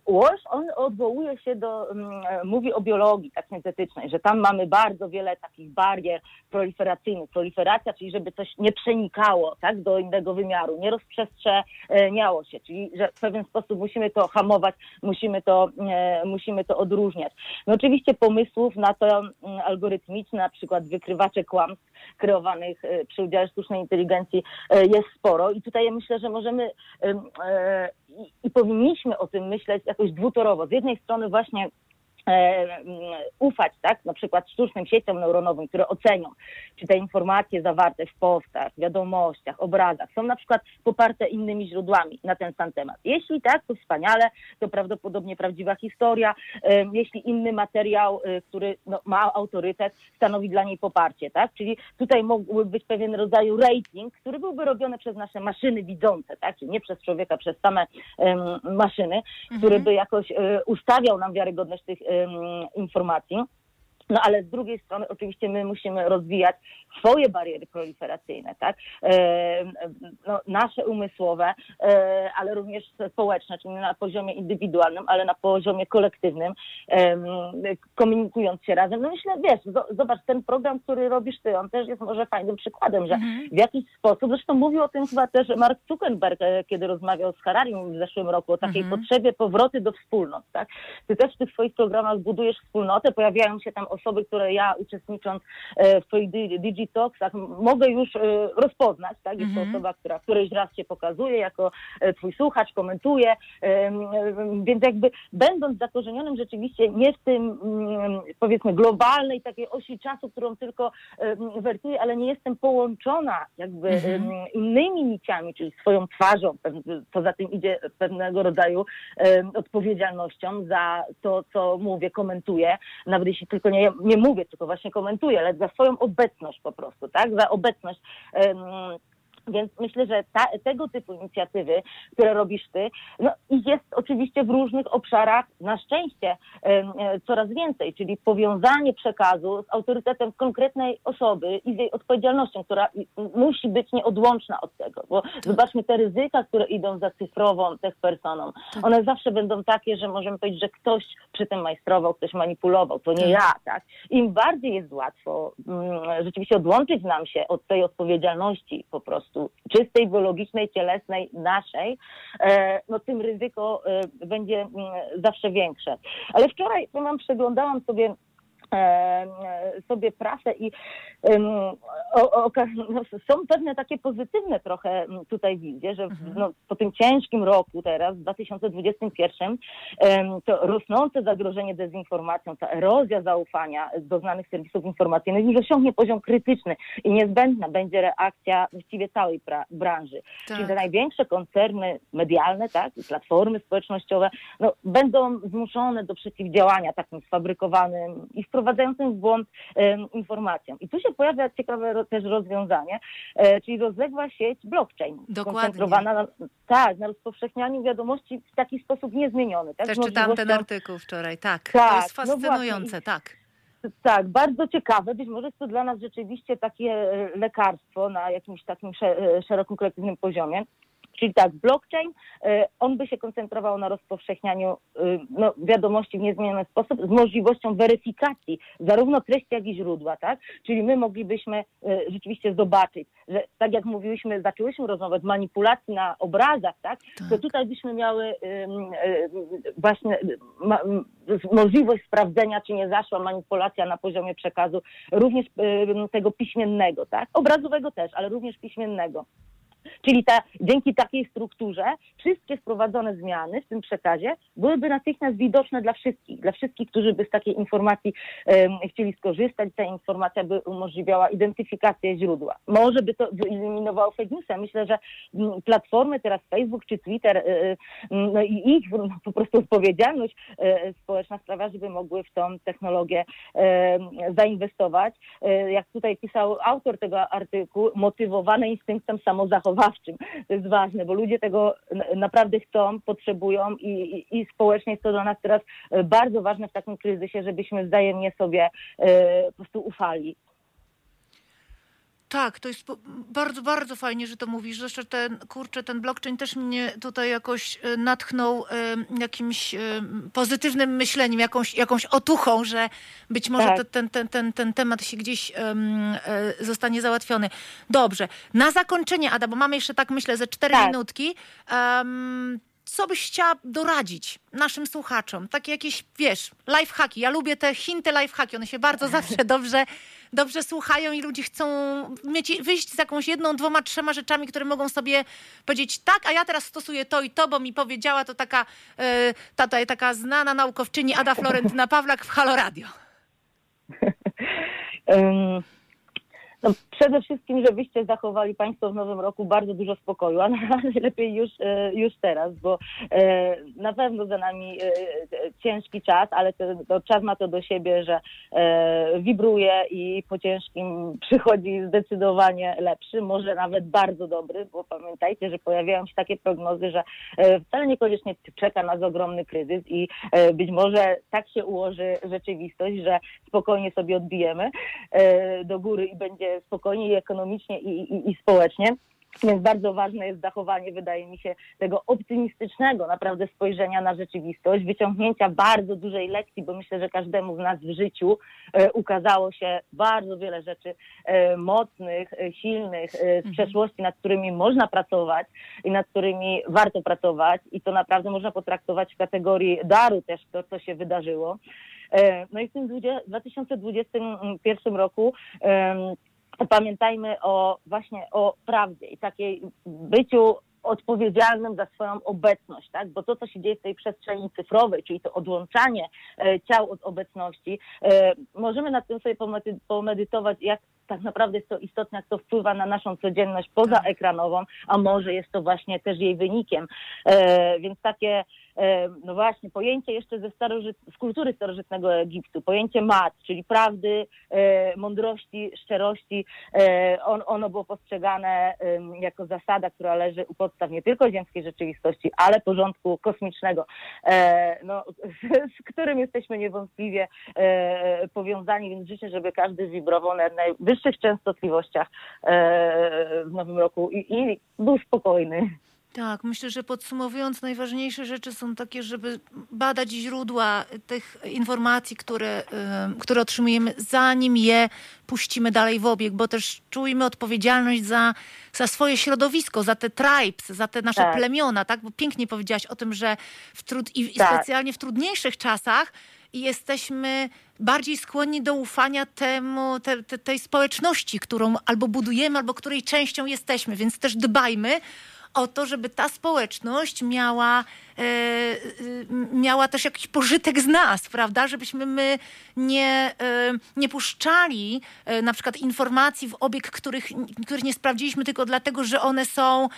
Speaker 6: Walsh, on odwołuje się do, mm, e, mówi o biologii tak syntetycznej, że tam mamy bardzo wiele takich barier proliferacyjnych. Proliferacja, czyli żeby coś nie przenikało tak, do innego wymiaru, nie rozprzestrzeniało się, czyli że w pewien sposób musimy to hamować, musimy to, e, musimy to odróżniać. No oczywiście pomysłów na to mm, algorytmiczne, na przykład wykrywacze kłamstw kreowanych e, przy udziale sztucznej inteligencji e, jest sporo i tutaj ja myślę, że możemy em, e, i, powinniśmy o tym myśleć jakoś dwutorowo. Z jednej strony właśnie ufać, tak, na przykład sztucznym sieciom neuronowym, które ocenią, czy te informacje zawarte w postach, wiadomościach, obrazach są na przykład poparte innymi źródłami na ten sam temat. Jeśli tak, to wspaniale, to prawdopodobnie prawdziwa historia. E, Jeśli inny materiał, e, który no, ma autorytet, stanowi dla niej poparcie, tak, czyli tutaj mógłby być pewien rodzaj rating, który byłby robiony przez nasze maszyny widzące, tak, czyli nie przez człowieka, przez same em, maszyny, który by jakoś e, ustawiał nam wiarygodność tych em, informacji. No ale z drugiej strony oczywiście my musimy rozwijać swoje bariery proliferacyjne, tak? No, nasze umysłowe, e, ale również społeczne, czyli nie na poziomie indywidualnym, ale na poziomie kolektywnym, komunikując się razem. No myślę, wiesz, zo- zobacz, ten program, który robisz ty, on też jest może fajnym przykładem, że w jakiś sposób, zresztą mówił o tym chyba też Mark Zuckerberg, e, kiedy rozmawiał z Hararim w zeszłym roku, o takiej potrzebie powroty do wspólnot, tak? Ty też w tych swoich programach budujesz wspólnotę, pojawiają się tam osoby, które ja uczestnicząc e, w twoich di- Digitalksach m- mogę już e, rozpoznać, tak? Jest to osoba, która któryś raz się pokazuje jako e, twój słuchacz, komentuje, więc jakby będąc zakorzenionym rzeczywiście nie w tym mm, powiedzmy globalnej takiej osi czasu, którą tylko wertuję, ale nie jestem połączona jakby em, innymi niciami, czyli swoją twarzą, pew- poza tym idzie pewnego rodzaju odpowiedzialnością za to, co mówię, komentuję, nawet jeśli tylko nie, nie mówię, tylko właśnie komentuję, ale za swoją obecność po prostu, tak, za obecność więc myślę, że ta, tego typu inicjatywy, które robisz ty, no i jest oczywiście w różnych obszarach na szczęście e, coraz więcej, czyli powiązanie przekazu z autorytetem konkretnej osoby i z jej odpowiedzialnością, która musi być nieodłączna od tego. Bo zobaczmy te ryzyka, które idą za cyfrową tech personą. One zawsze będą takie, że możemy powiedzieć, że ktoś przy tym majstrował, ktoś manipulował. To nie ja, tak? Im bardziej jest łatwo mm, rzeczywiście odłączyć nam się od tej odpowiedzialności po prostu czystej, biologicznej, cielesnej, naszej, e, no tym ryzyko e, będzie mm, zawsze większe. Ale wczoraj, no, mam przeglądałam sobie sobie prasę i em, o, o, no, są pewne takie pozytywne trochę tutaj wizje, że w- no, po tym ciężkim roku teraz, w 2021, em, to rosnące zagrożenie dezinformacją, ta erozja zaufania do znanych serwisów informacyjnych już osiągnie poziom krytyczny i niezbędna będzie reakcja właściwie całej pra- branży.
Speaker 1: Tak.
Speaker 6: Czyli te największe koncerny medialne, tak, i platformy społecznościowe, no, będą zmuszone do przeciwdziałania takim sfabrykowanym i wprowadzonym wprowadzającym w błąd informacją. I tu się pojawia ciekawe też rozwiązanie, czyli rozległa sieć blockchain.
Speaker 1: Dokładnie.
Speaker 6: Skoncentrowana na, tak, na rozpowszechnianiu wiadomości w taki sposób niezmieniony. Tak?
Speaker 1: Też czytałam ten artykuł wczoraj, tak.
Speaker 6: tak
Speaker 1: to jest
Speaker 6: no
Speaker 1: fascynujące,
Speaker 6: właśnie.
Speaker 1: tak.
Speaker 6: Tak, bardzo ciekawe. Być może jest to dla nas rzeczywiście takie e, lekarstwo na jakimś takim sze- szerokim kolektywnym poziomie. Czyli tak, blockchain, e, on by się koncentrował na rozpowszechnianiu e, no, wiadomości w niezmieniony sposób z możliwością weryfikacji zarówno treści, jak i źródła, tak? Czyli my moglibyśmy e, rzeczywiście zobaczyć, że tak jak mówiłyśmy, zaczęłyśmy rozmowę od manipulacji na obrazach, tak? To tutaj byśmy miały właśnie możliwość sprawdzenia, czy nie zaszła manipulacja na poziomie przekazu, również tego piśmiennego, tak? Obrazowego też, ale również piśmiennego. Czyli ta, dzięki takiej strukturze wszystkie wprowadzone zmiany w tym przekazie byłyby natychmiast widoczne dla wszystkich, dla wszystkich, którzy by z takiej informacji em, chcieli skorzystać. Ta informacja by umożliwiała identyfikację źródła. Może by to wyeliminowało fake newsy. Myślę, że mm, platformy teraz Facebook czy Twitter y, y, no i ich no, po prostu odpowiedzialność y, społeczna sprawia, żeby mogły w tą technologię zainwestować. Jak tutaj pisał autor tego artykułu, motywowane instynktem samozachowawczym. To jest ważne, bo ludzie tego naprawdę chcą, potrzebują i, i, i społecznie jest to dla nas teraz y, bardzo ważne w takim kryzysie, żebyśmy wzajemnie sobie y, po prostu ufali.
Speaker 1: Tak, to jest bardzo, bardzo fajnie, że to mówisz. Zresztą ten, kurczę, ten blockchain też mnie tutaj jakoś e, natchnął e, jakimś e, pozytywnym myśleniem, jakąś, jakąś otuchą, że być może
Speaker 6: Tak.
Speaker 1: ten, ten, ten, ten temat się gdzieś zostanie załatwiony. Dobrze. Na zakończenie, Ada, bo mamy jeszcze tak myślę ze cztery
Speaker 6: Tak.
Speaker 1: minutki. em, co byś chciała doradzić naszym słuchaczom? Takie jakieś, wiesz, lifehacki. Ja lubię te hinty lifehacki, one się bardzo zawsze dobrze, dobrze słuchają i ludzie chcą mieć, wyjść z jakąś jedną, dwoma, trzema rzeczami, które mogą sobie powiedzieć tak, a ja teraz stosuję to i to, bo mi powiedziała to taka, e, ta, ta, taka znana naukowczyni Ada Florentyna Pawlak w Halo Radio.
Speaker 6: Ym, No, przede wszystkim, żebyście zachowali Państwo w nowym roku bardzo dużo spokoju, a najlepiej już, e, już teraz, bo e, na pewno za nami e, ciężki czas, ale to, to czas ma to do siebie, że wibruje i po ciężkim przychodzi zdecydowanie lepszy, może nawet bardzo dobry, bo pamiętajcie, że pojawiają się takie prognozy, że wcale niekoniecznie czeka nas ogromny kryzys i być może tak się ułoży rzeczywistość, że spokojnie sobie odbijemy do góry i będzie spokojnie i ekonomicznie i, i, i społecznie. Więc bardzo ważne jest zachowanie, wydaje mi się, tego optymistycznego naprawdę spojrzenia na rzeczywistość, wyciągnięcia bardzo dużej lekcji, bo myślę, że każdemu z nas w życiu e, ukazało się bardzo wiele rzeczy e, mocnych, e, silnych e, z przeszłości, nad którymi można pracować i nad którymi warto pracować i to naprawdę można potraktować w kategorii daru też to, co się wydarzyło. E, No i w tym 20 2021 roku pamiętajmy o właśnie o prawdzie i takiej byciu odpowiedzialnym za swoją obecność, tak? Bo to, co się dzieje w tej przestrzeni cyfrowej, czyli to odłączanie e, ciał od obecności, e, możemy nad tym sobie pomedy- pomedytować, jak tak naprawdę jest to istotne, jak to wpływa na naszą codzienność pozaekranową, a może jest to właśnie też jej wynikiem. E, więc takie, e, no właśnie, pojęcie jeszcze ze starożyt, z kultury starożytnego Egiptu, pojęcie mat, czyli prawdy, e, mądrości, szczerości, e, on, ono było postrzegane jako zasada, która leży u podstaw nie tylko ziemskiej rzeczywistości, ale porządku kosmicznego, e, no, z, z którym jesteśmy niewątpliwie e, powiązani, więc życzę, żeby każdy wibrował na najwyższych częstotliwościach e, w nowym roku i, i był spokojny.
Speaker 1: Tak, myślę, że podsumowując, najważniejsze rzeczy są takie, żeby badać źródła tych informacji, które, y, które otrzymujemy, zanim je puścimy dalej w obieg, bo też czujmy odpowiedzialność za, za swoje środowisko, za te tribes, za te nasze
Speaker 6: Tak.
Speaker 1: plemiona, tak? Bo pięknie powiedziałaś o tym, że w trud, i, i
Speaker 6: Tak.
Speaker 1: specjalnie w trudniejszych czasach jesteśmy bardziej skłonni do ufania temu, te, te, tej społeczności, którą albo budujemy, albo której częścią jesteśmy, więc też dbajmy o to, żeby ta społeczność miała, miała też jakiś pożytek z nas, prawda? Żebyśmy my nie, e, nie puszczali e, na przykład informacji w obieg, których, których nie sprawdziliśmy tylko dlatego, że one są...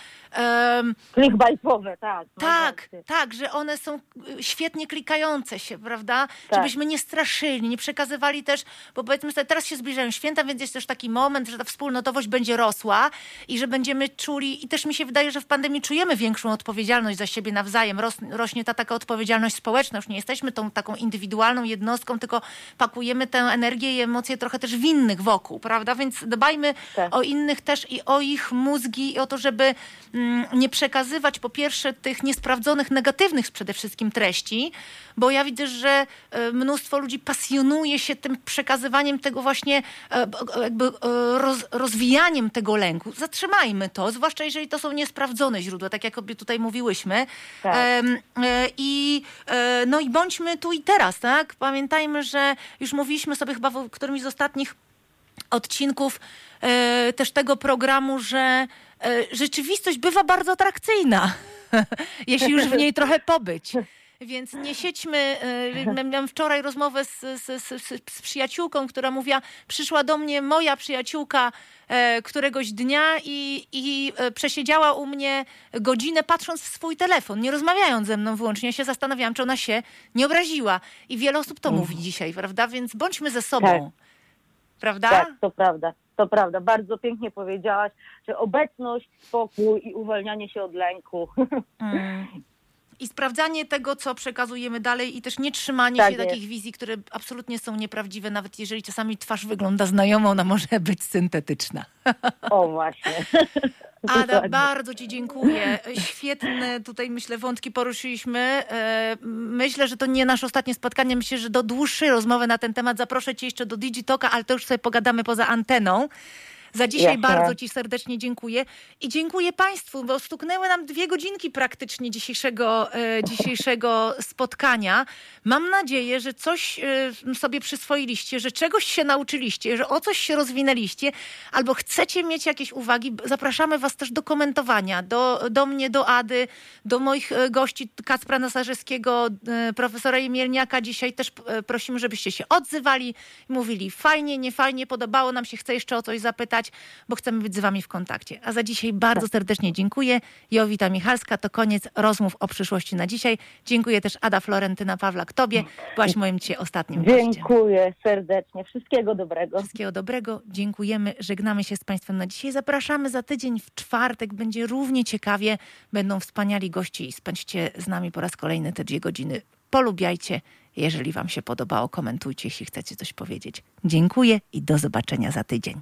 Speaker 6: Clickbaitowe, tak. no
Speaker 1: tak, tak, że one są świetnie klikające się, prawda?
Speaker 6: Tak.
Speaker 1: Żebyśmy nie straszyli, nie przekazywali też, bo powiedzmy sobie, teraz się zbliżają święta, więc jest też taki moment, że ta wspólnotowość będzie rosła i że będziemy czuli, i też mi się wydaje, że w pandemii czujemy większą odpowiedzialność za siebie nawzajem. Ros, rośnie ta taka odpowiedzialność społeczna, już nie jesteśmy tą taką indywidualną jednostką, tylko pakujemy tę energię i emocje trochę też w innych wokół, prawda? Więc dbajmy
Speaker 6: Tak.
Speaker 1: o innych też i o ich mózgi i o to, żeby mm, nie przekazywać po pierwsze tych niesprawdzonych, negatywnych przede wszystkim treści, bo ja widzę, że e, mnóstwo ludzi pasjonuje się tym przekazywaniem tego właśnie, e, jakby e, roz, rozwijaniem tego lęku. Zatrzymajmy to, zwłaszcza jeżeli to są niesprawdzone źródła, tak jak obie tutaj mówiłyśmy.
Speaker 6: Tak.
Speaker 1: E, I, e, no i bądźmy tu i teraz, tak? Pamiętajmy, że już mówiliśmy sobie chyba w którymś z ostatnich odcinków e, też tego programu, że rzeczywistość bywa bardzo atrakcyjna, jeśli już w niej trochę pobyć. Więc nie siedźmy. e, Miałam wczoraj rozmowę z, z, z, z, przyjaciółką, która mówiła, przyszła do mnie moja przyjaciółka e, któregoś dnia i, i e, przesiedziała u mnie godzinę patrząc w swój telefon, nie rozmawiając ze mną wyłącznie. Ja się zastanawiałam, czy ona się nie obraziła. I wiele osób to mówi dzisiaj, prawda? Więc bądźmy ze sobą. Prawda?
Speaker 6: Tak, to prawda. To prawda. Bardzo pięknie powiedziałaś, że obecność, spokój i uwalnianie się od lęku.
Speaker 1: Mm. I sprawdzanie tego, co przekazujemy dalej, i też nie trzymanie
Speaker 6: Tak
Speaker 1: się
Speaker 6: jest.
Speaker 1: takich wizji, które absolutnie są nieprawdziwe, nawet jeżeli czasami twarz wygląda znajomo, ona może być syntetyczna.
Speaker 6: O właśnie.
Speaker 1: Ada, bardzo Ci dziękuję. Świetne tutaj, myślę, wątki poruszyliśmy. E, Myślę, że to nie nasze ostatnie spotkanie. Myślę, że do dłuższej rozmowy na ten temat zaproszę Cię jeszcze do Digitoka, ale to już sobie pogadamy poza anteną. Za dzisiaj
Speaker 6: Jasne.
Speaker 1: bardzo Ci serdecznie dziękuję i dziękuję Państwu, bo stuknęły nam dwie godzinki praktycznie dzisiejszego, e, dzisiejszego spotkania. Mam nadzieję, że coś e, sobie przyswoiliście, że czegoś się nauczyliście, że o coś się rozwinęliście, albo chcecie mieć jakieś uwagi. Zapraszamy Was też do komentowania, do, do mnie, do Ady, do moich e, gości Kacpra Nasarzewskiego, e, profesora Jemielniaka. Dzisiaj też prosimy, żebyście się odzywali, mówili fajnie, nie fajnie, podobało nam się, chcę jeszcze o coś zapytać, bo chcemy być z Wami w kontakcie. A za dzisiaj bardzo serdecznie dziękuję. Jowita Michalska, to koniec rozmów o przyszłości na dzisiaj. Dziękuję też Ada Florentyna Pawlak Tobie. Byłaś moim dzisiaj ostatnim gościem.
Speaker 6: Dziękuję serdecznie. Wszystkiego dobrego.
Speaker 1: Wszystkiego dobrego. Dziękujemy. Żegnamy się z Państwem na dzisiaj. Zapraszamy za tydzień w czwartek. Będzie równie ciekawie. Będą wspaniali goście i spędźcie z nami po raz kolejny te dwie godziny. Polubiajcie. Jeżeli Wam się podobało, komentujcie, jeśli chcecie coś powiedzieć. Dziękuję i do zobaczenia za tydzień.